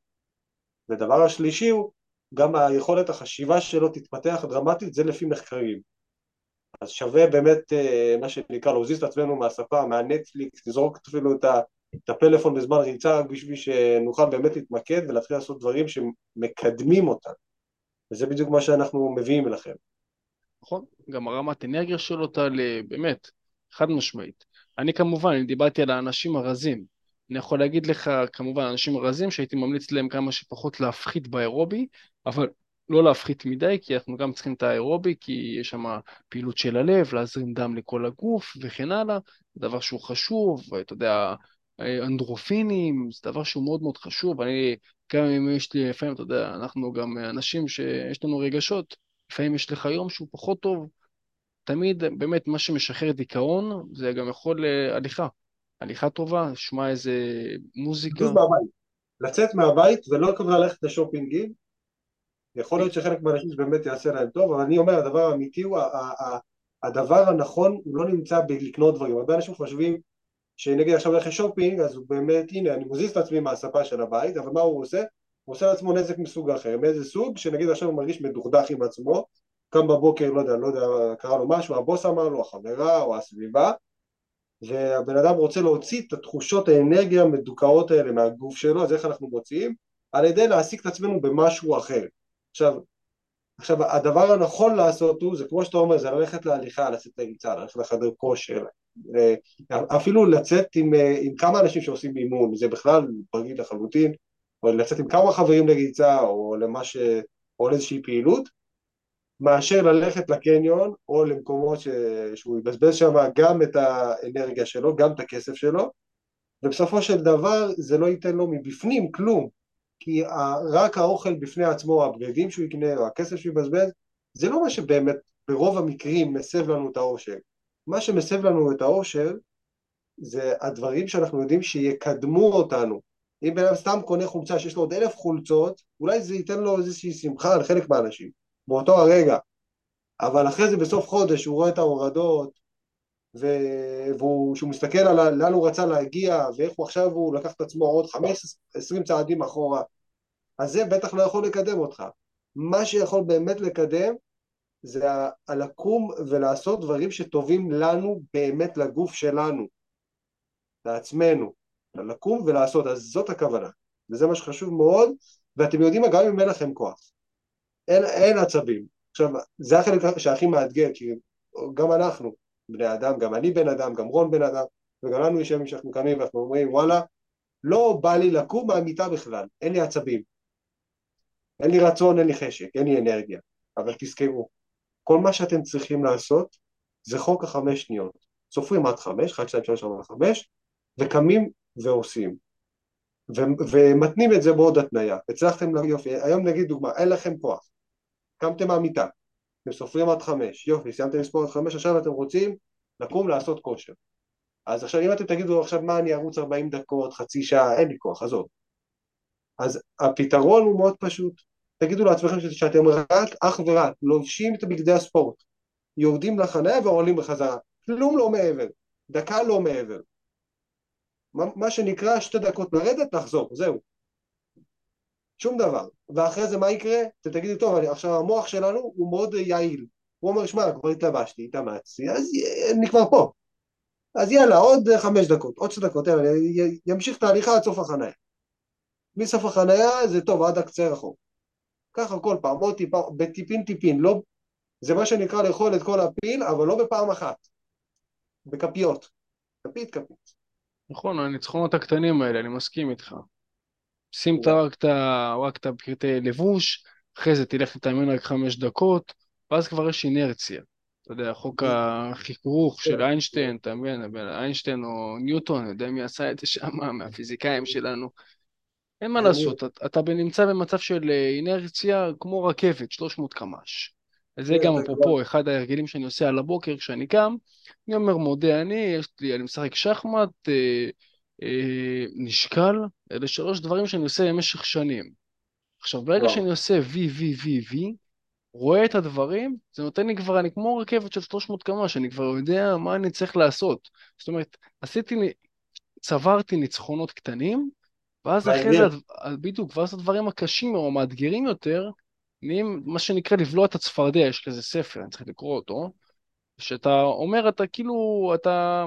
ודבר השלישי הוא, גם היכולת החשיבה שלו תתפתח דרמטית, זה לפי מחקרים. אז שווה באמת, אה, מה שנקרא, להוזיז את עצמנו מהספה, מהנטפליקס, לזרוק אפילו את הפלאפון בזמן ריצה רק בשביל שנוכל באמת להתמקד ולהתחיל לעשות דברים שמקדמים אותנו. וזה בדיוק מה שאנחנו מביאים אליכם. נכון, גם הרמת אנרגיה שלו תעלה, באמת, חד משמעית. אני כמובן, דיברתי על האנשים הרזים. אני יכול להגיד לך, כמובן, אנשים רזים שהייתי ממליץ להם כמה שפחות להפחית באירובי, אבל לא להפחית מדי, כי אנחנו גם צריכים את האירובי, כי יש שם פעילות של הלב, להזרים דם לכל הגוף וכן הלאה, דבר שהוא חשוב, ואתה יודע, אנדרופינים, זה דבר שהוא מאוד מאוד חשוב. אני, גם אם יש לי, לפעמים, אתה יודע, אנחנו גם אנשים שיש לנו רגשות, לפעמים יש לך יום שהוא פחות טוב, תמיד באמת מה שמשחרר דיכאון זה גם יכול אה, הליכה. טובה, שמע איזה מוזיקה. לצאת מהבית ולא כבר ללכת לשופינגים, יכול להיות שחלק מהאנשים זה באמת יעשה להם טוב, אבל אני אומר, הדבר האמיתי הוא, הדבר הנכון הוא לא נמצא בלקנות דברים. הרבה אנשים חושבים שנגיד עכשיו הולך לשופינג, אז הוא באמת, הנה, אני מזיז את עצמי מהספה של הבית, אבל מה הוא עושה? הוא עושה לעצמו נזק מסוג אחר. מאיזה סוג? שנגיד עכשיו הוא מרגיש מדוכדך עם עצמו, קם בבוקר, לא יודע, לא יודע, קרה לו משהו, הבוס אמר לו, החברה או הסביבה, והבן אדם רוצה להוציא את התחושות האנרגיה המדוכאות האלה מהגוף שלו, אז איך אנחנו מוציאים? על ידי להעסיק את עצמנו במשהו אחר. עכשיו, עכשיו הדבר הנכון לעשות הוא, זה כמו שאתה אומר, זה ללכת להליכה, לצאת לריצה, ללכת לחדר כושר, אפילו לצאת עם, עם כמה אנשים שעושים אימון, זה בכלל ברגיל לחלוטין, או לצאת עם כמה חברים לריצה, או למה ש... או לאיזושהי פעילות, מאשר ללכת לקניון או למקומות ש... שהוא יבזבז שם גם את האנרגיה שלו, גם את הכסף שלו, ובסופו של דבר זה לא ייתן לו מבפנים כלום, כי רק האוכל בפני עצמו, הבגדים שהוא יקנה או הכסף שהוא יבזבז, זה לא מה שבאמת ברוב המקרים מסב לנו את האושר. מה שמסב לנו את האושר זה הדברים שאנחנו יודעים שיקדמו אותנו. אם בן אדם סתם קונה חולצה שיש לו עוד אלף חולצות, אולי זה ייתן לו איזושהי שמחה על חלק מהאנשים, באותו הרגע. אבל אחרי זה בסוף חודש הוא רואה את ההורדות, וכשהוא מסתכל על לאן הוא רצה להגיע, ואיך הוא עכשיו הוא לקח את עצמו עוד חמש עשרים צעדים אחורה, אז זה בטח לא יכול לקדם אותך. מה שיכול באמת לקדם זה הלקום ולעשות דברים שטובים לנו באמת לגוף שלנו, לעצמנו, לקום ולעשות, אז זאת הכוונה, וזה מה שחשוב מאוד, ואתם יודעים מה, גם אם אין לכם כוח, אין, אין עצבים. עכשיו, זה החלק שהכי מאתגר, כי גם אנחנו בני אדם, גם אני בן אדם, גם רון בן אדם, וגם לנו יש ימים שאנחנו קמים ואנחנו אומרים, וואלה, לא בא לי לקום מהמיטה בכלל, אין לי עצבים. אין לי רצון, אין לי חשק, אין לי אנרגיה. אבל תזכרו, כל מה שאתם צריכים לעשות זה חוק החמש שניות. סופרים עד חמש, אחד, שתיים, שלוש, ארבע, חמש, וקמים ועושים. ו- ומתנים את זה בעוד התניה. הצלחתם, יופי, היום נגיד דוגמה, אין לכם כוח. קמתם מהמיטה, אתם סופרים עד חמש, יופי, סיימתם לספור עד חמש, עכשיו אתם רוצים לקום לעשות כושר. אז עכשיו אם אתם תגידו עכשיו מה אני ארוץ 40 דקות, חצי שעה, אין לי כוח, עזוב. אז הפתרון הוא מאוד פשוט, תגידו לעצמכם שאתם רק, אך ורק, לובשים את בגדי הספורט, יורדים לחניה ועולים בחזרה, כלום לא מעבר, דקה לא מעבר. מה, שנקרא שתי דקות לרדת, לחזור, זהו. שום דבר. ואחרי זה מה יקרה? אתם תגידו, טוב, אני, עכשיו המוח שלנו הוא מאוד יעיל. הוא אומר, שמע, כבר התלבשתי, התאמצתי, אז אני כבר פה. אז יאללה, עוד חמש דקות, עוד שתי דקות, יאללה, ימשיך את ההליכה עד סוף החניה. מסוף החניה זה טוב, עד הקצה רחוק. ככה כל פעם, עוד טיפה, בטיפין טיפין, לא, זה מה שנקרא לאכול את כל הפיל, אבל לא בפעם אחת, בכפיות, כפית כפית. נכון, הניצחונות הקטנים האלה, אני מסכים איתך. שים את רק את רק את הפרטי לבוש, אחרי זה תלך להתאמן רק חמש דקות, ואז כבר יש אינרציה. אתה יודע, חוק החיכוך של איינשטיין, אתה מבין, איינשטיין או ניוטון, אני יודע מי עשה את זה שם, מהפיזיקאים שלנו. אין מה לעשות, אתה, נמצא במצב של אה, אינרציה כמו רכבת, 300 קמ"ש. וזה כן, גם אפרופו אחד ההרגלים שאני עושה על הבוקר כשאני קם, אני אומר מודה אני, יש לי, אני משחק שחמט, אה, נשקל, אלה שלוש דברים שאני עושה במשך שנים. עכשיו, ברגע וואו. שאני עושה וי, וי, וי, וי, רואה את הדברים, זה נותן לי כבר, אני כמו רכבת של 300 קמ"ש, אני כבר יודע מה אני צריך לעשות. זאת אומרת, עשיתי, צברתי ניצחונות קטנים, ואז אחרי זה, בדיוק, ואז הדברים הקשים או המאתגרים יותר, נהיים מה שנקרא לבלוע את הצפרדע, יש כזה ספר, אני צריך לקרוא אותו, שאתה אומר, אתה כאילו, אתה,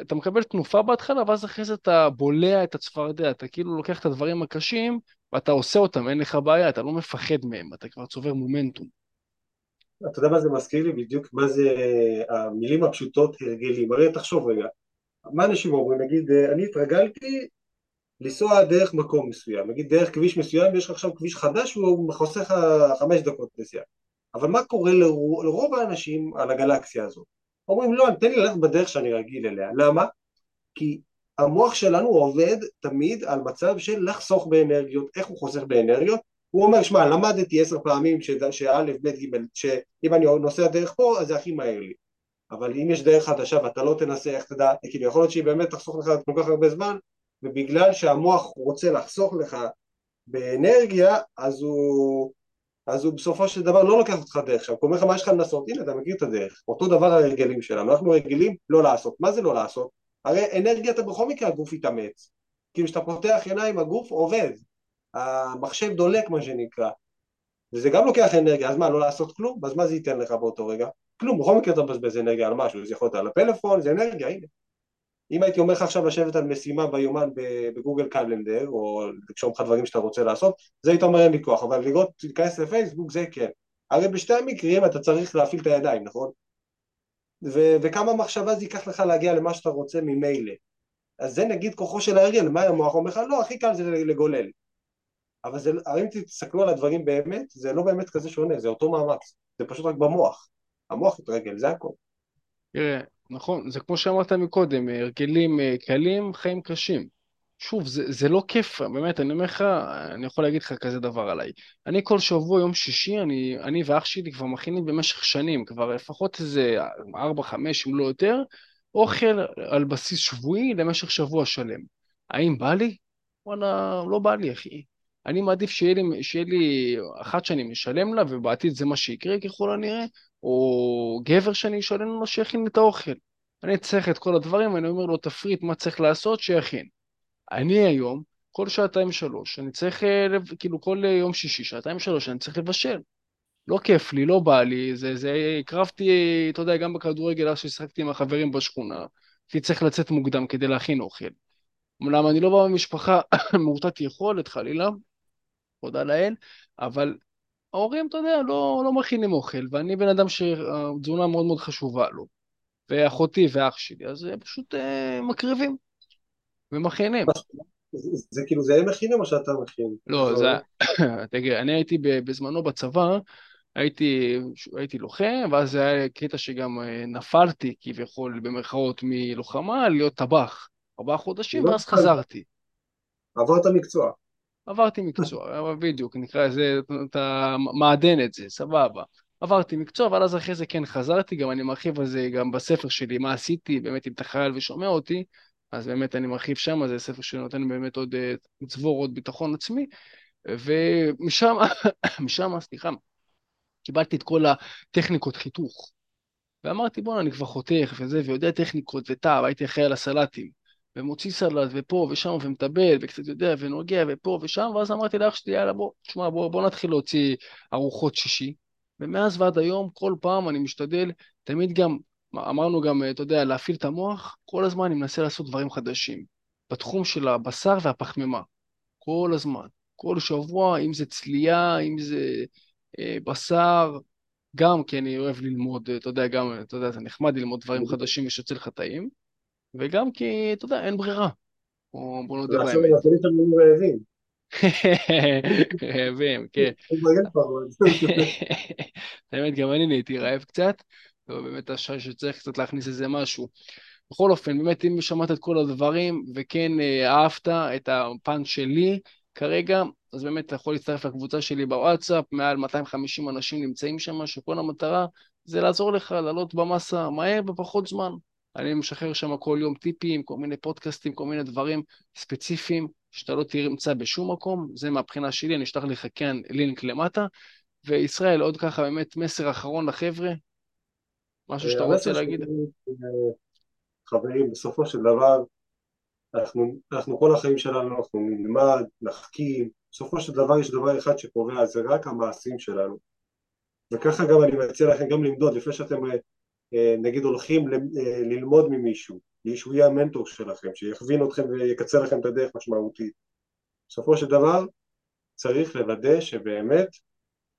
אתה מקבל תנופה בהתחלה, ואז אחרי זה אתה בולע את הצפרדע, אתה כאילו לוקח את הדברים הקשים, ואתה עושה אותם, אין לך בעיה, אתה לא מפחד מהם, אתה כבר צובר מומנטום. אתה יודע מה זה מזכיר לי? בדיוק מה זה המילים הפשוטות הרגלים. הרי תחשוב רגע, מה אנשים אומרים? נגיד, אה, אני התרגלתי לנסוע דרך מקום מסוים, נגיד דרך כביש מסוים, ויש לך עכשיו כביש חדש והוא חוסך חמש דקות נסיעה. אבל מה קורה לרוב האנשים על הגלקסיה הזאת? אומרים, לא, תן לי ללכת בדרך שאני רגיל אליה. למה? כי המוח שלנו עובד תמיד על מצב של לחסוך באנרגיות. איך הוא חוסך באנרגיות? הוא אומר, שמע, למדתי עשר פעמים שא', ב', ג', שאם אני נוסע דרך פה, אז זה הכי מהר לי. אבל אם יש דרך חדשה ואתה לא תנסה, איך תדע, כאילו יכול להיות שהיא באמת תחסוך לך כל כך הרבה זמן, ובגלל שהמוח רוצה לחסוך לך באנרגיה, אז הוא, אז הוא בסופו של דבר לא לוקח אותך דרך שם, הוא אומר לך מה יש לך לנסות, הנה אתה מכיר את הדרך, אותו דבר הרגלים שלנו, אנחנו רגילים לא לעשות, מה זה לא לעשות? הרי אנרגיה אתה בכל מקרה הגוף יתאמץ, כאילו כשאתה פותח עיניים הגוף עובד, המחשב דולק מה שנקרא, וזה גם לוקח אנרגיה, אז מה לא לעשות כלום? אז מה זה ייתן לך באותו רגע? כלום, בכל מקרה אתה מבזבז אנרגיה על משהו, זה יכול להיות על הפלאפון, זה אנרגיה, הנה אם הייתי אומר לך עכשיו לשבת על משימה ביומן בגוגל קלנדר, או לקשור לך דברים שאתה רוצה לעשות, זה היית אומר אין לי כוח, אבל לראות, להיכנס לפייסבוק זה כן. הרי בשתי המקרים אתה צריך להפעיל את הידיים, נכון? ו- וכמה מחשבה זה ייקח לך להגיע למה שאתה רוצה ממילא. אז זה נגיד כוחו של ההרגל, מה המוח אומר לך? לא, הכי קל זה לגולל. אבל זה, אם תסתכלו על הדברים באמת, זה לא באמת כזה שונה, זה אותו מאמץ, זה פשוט רק במוח. המוח התרגל, זה הכל. תראה, נכון, זה כמו שאמרת מקודם, הרגלים אה, קלים, חיים קשים. שוב, זה, זה לא כיף, באמת, אני אומר לך, אני יכול להגיד לך כזה דבר עליי. אני כל שבוע, יום שישי, אני, אני ואח שלי כבר מכינים במשך שנים, כבר לפחות איזה ארבע, חמש, אם לא יותר, אוכל על בסיס שבועי למשך שבוע שלם. האם בא לי? וואלה, לא בא לי, אחי. אני מעדיף שיהיה לי, שיהיה לי אחת שאני משלם לה, ובעתיד זה מה שיקרה ככל הנראה, או גבר שאני אשלם לו שיכין את האוכל. אני צריך את כל הדברים, ואני אומר לו, תפריט מה צריך לעשות, שיכין. אני היום, כל שעתיים שלוש, אני צריך, אה, כאילו כל אה, יום שישי, שעתיים שלוש, אני צריך לבשל. לא כיף לי, לא בא לי, זה, זה, הקרבתי, אתה יודע, גם בכדורגל, אז ששיחקתי עם החברים בשכונה, כי צריך לצאת מוקדם כדי להכין אוכל. אומנם אני לא בא ממשפחה מעוטת יכולת, חלילה, תודה לאל, אבל ההורים, אתה יודע, לא, לא מכינים אוכל, ואני בן אדם שהתזונה מאוד מאוד חשובה לו, ואחותי ואח שלי, אז הם פשוט אה, מקריבים ומכינים. זה, זה כאילו זה הם מכינים או שאתה מכין? לא, זה. עובד? תגיד, אני הייתי בזמנו בצבא, הייתי, הייתי לוחם, ואז זה היה קטע שגם אה, נפלתי כביכול במרכאות מלוחמה להיות טבח. ארבעה חודשים, לא ואז חזרתי. עברת מקצוע. עברתי מקצוע, בדיוק, נקרא לזה, אתה מעדן את זה, סבבה. עברתי מקצוע, אבל אז אחרי זה כן חזרתי, גם אני מרחיב על זה גם בספר שלי, מה עשיתי, באמת אם אתה חייל ושומע אותי, אז באמת אני מרחיב שם, זה ספר שנותן באמת עוד אה, צבור, עוד ביטחון עצמי, ומשם, משם, סליחה, קיבלתי את כל הטכניקות חיתוך. ואמרתי, בואנה, אני כבר חותך וזה, ויודע טכניקות וטעם, הייתי אחראי על הסלטים. ומוציא סלט, ופה ושם, ומטבל, וקצת יודע, ונוגע, ופה ושם, ואז אמרתי לאח שלי, יאללה, בוא, תשמע, בוא, בוא נתחיל להוציא ארוחות שישי. ומאז ועד היום, כל פעם אני משתדל, תמיד גם, אמרנו גם, אתה יודע, להפעיל את המוח, כל הזמן אני מנסה לעשות דברים חדשים. בתחום של הבשר והפחמימה. כל הזמן. כל שבוע, אם זה צלייה, אם זה אה, בשר, גם כי אני אוהב ללמוד, אתה יודע, גם, אתה יודע, זה נחמד ללמוד דברים חדשים ושיוצא לך טעים, וגם כי, אתה יודע, אין ברירה. או בוא נודה ועכשיו באמת. המאזינים שלנו רעבים. רעבים, כן. כבר. האמת, גם אני נהייתי רעב קצת, ובאמת השעה שצריך קצת להכניס איזה משהו. בכל אופן, באמת, אם שמעת את כל הדברים, וכן אה, אהבת את הפן שלי, כרגע, אז באמת אתה יכול להצטרף לקבוצה שלי בוואטסאפ, מעל 250 אנשים נמצאים שם, שכל המטרה זה לעזור לך לעלות במסה מהר בפחות זמן. אני משחרר שם כל יום טיפים, כל מיני פודקאסטים, כל מיני דברים ספציפיים שאתה לא תמצא בשום מקום, זה מהבחינה שלי, אני אשלח לך כן לינק למטה. וישראל, עוד ככה באמת מסר אחרון לחבר'ה, משהו שאתה רוצה להגיד? חברים, בסופו של דבר, אנחנו, אנחנו כל החיים שלנו, אנחנו נלמד, נחכים, בסופו של דבר יש דבר אחד שקובע, זה רק המעשים שלנו. וככה גם אני מציע לכם גם למדוד, לפני שאתם אה, נגיד הולכים אה, ללמוד ממישהו, שהוא יהיה המנטור שלכם, שיכווין אתכם ויקצר לכם את הדרך משמעותית. בסופו של דבר צריך לוודא שבאמת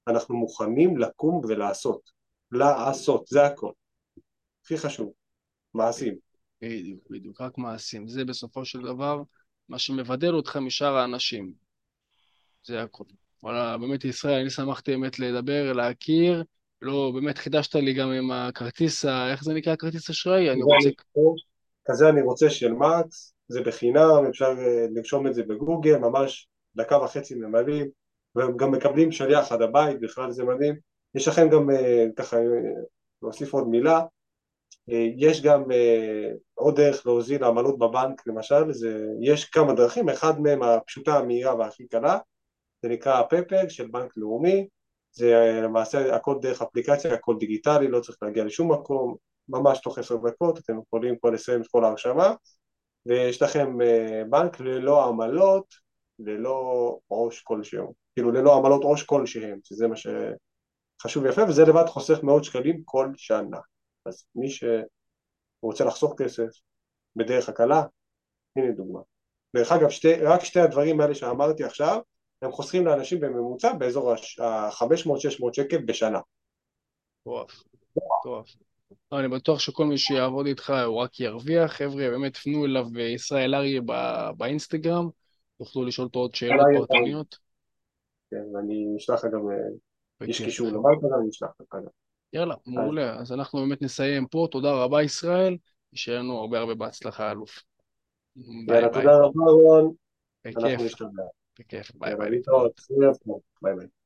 אנחנו מוכנים לקום ולעשות. לעשות, זה הכל. הכי חשוב, מעשים. בדיוק, בדיוק, רק מעשים. זה בסופו של דבר מה שמבדל אותך משאר האנשים. זה הכל. וואלה, באמת ישראל, אני שמחתי באמת לדבר, להכיר. לא, באמת חידשת לי גם עם הכרטיס, איך זה נקרא הכרטיס אשראי? אני רוצה... כזה אני רוצה של מקס, זה בחינם, אפשר אה, לרשום את זה בגוגל, ממש דקה וחצי ממלאים, וגם מקבלים שליח עד הבית, בכלל זה מדהים. יש לכם גם, אה, ככה, אה, להוסיף עוד מילה, יש גם עוד דרך להוזיל עמלות בבנק למשל, זה, יש כמה דרכים, אחד מהם הפשוטה, המהירה והכי קלה, זה נקרא פפל של בנק לאומי, זה למעשה הכל דרך אפליקציה, הכל דיגיטלי, לא צריך להגיע לשום מקום, ממש תוך עשר דקות אתם יכולים פה לסיים את כל ההרשמה ויש לכם אה, בנק ללא עמלות, ללא עו"ש כלשהו, כאילו ללא עמלות עו"ש כלשהם, שזה מה שחשוב ויפה, וזה לבד חוסך מאות שקלים כל שנה. אז מי שרוצה לחסוך כסף בדרך הקלה, הנה דוגמה. דרך אגב, שתי, רק שתי הדברים האלה שאמרתי עכשיו, הם חוסכים לאנשים בממוצע באזור ה-500-600 שקל בשנה. מטורף, מטורף. לא, אני בטוח שכל מי שיעבוד איתך הוא רק ירוויח. חבר'ה, באמת פנו אליו ישראל אריה באינסטגרם, תוכלו לשאול אותו עוד שאלות פרטניות. כן, ואני אשלח לך גם, אה, יש קישור למטה, אני אשלח לך גם. יאללה, מעולה. אז אנחנו באמת נסיים פה. תודה רבה, ישראל. שיהיה לנו הרבה הרבה בהצלחה, אלוף. יאללה, תודה רבה, רון. אנחנו נשתמע. בכיף. ביי ביי. ביי ביי.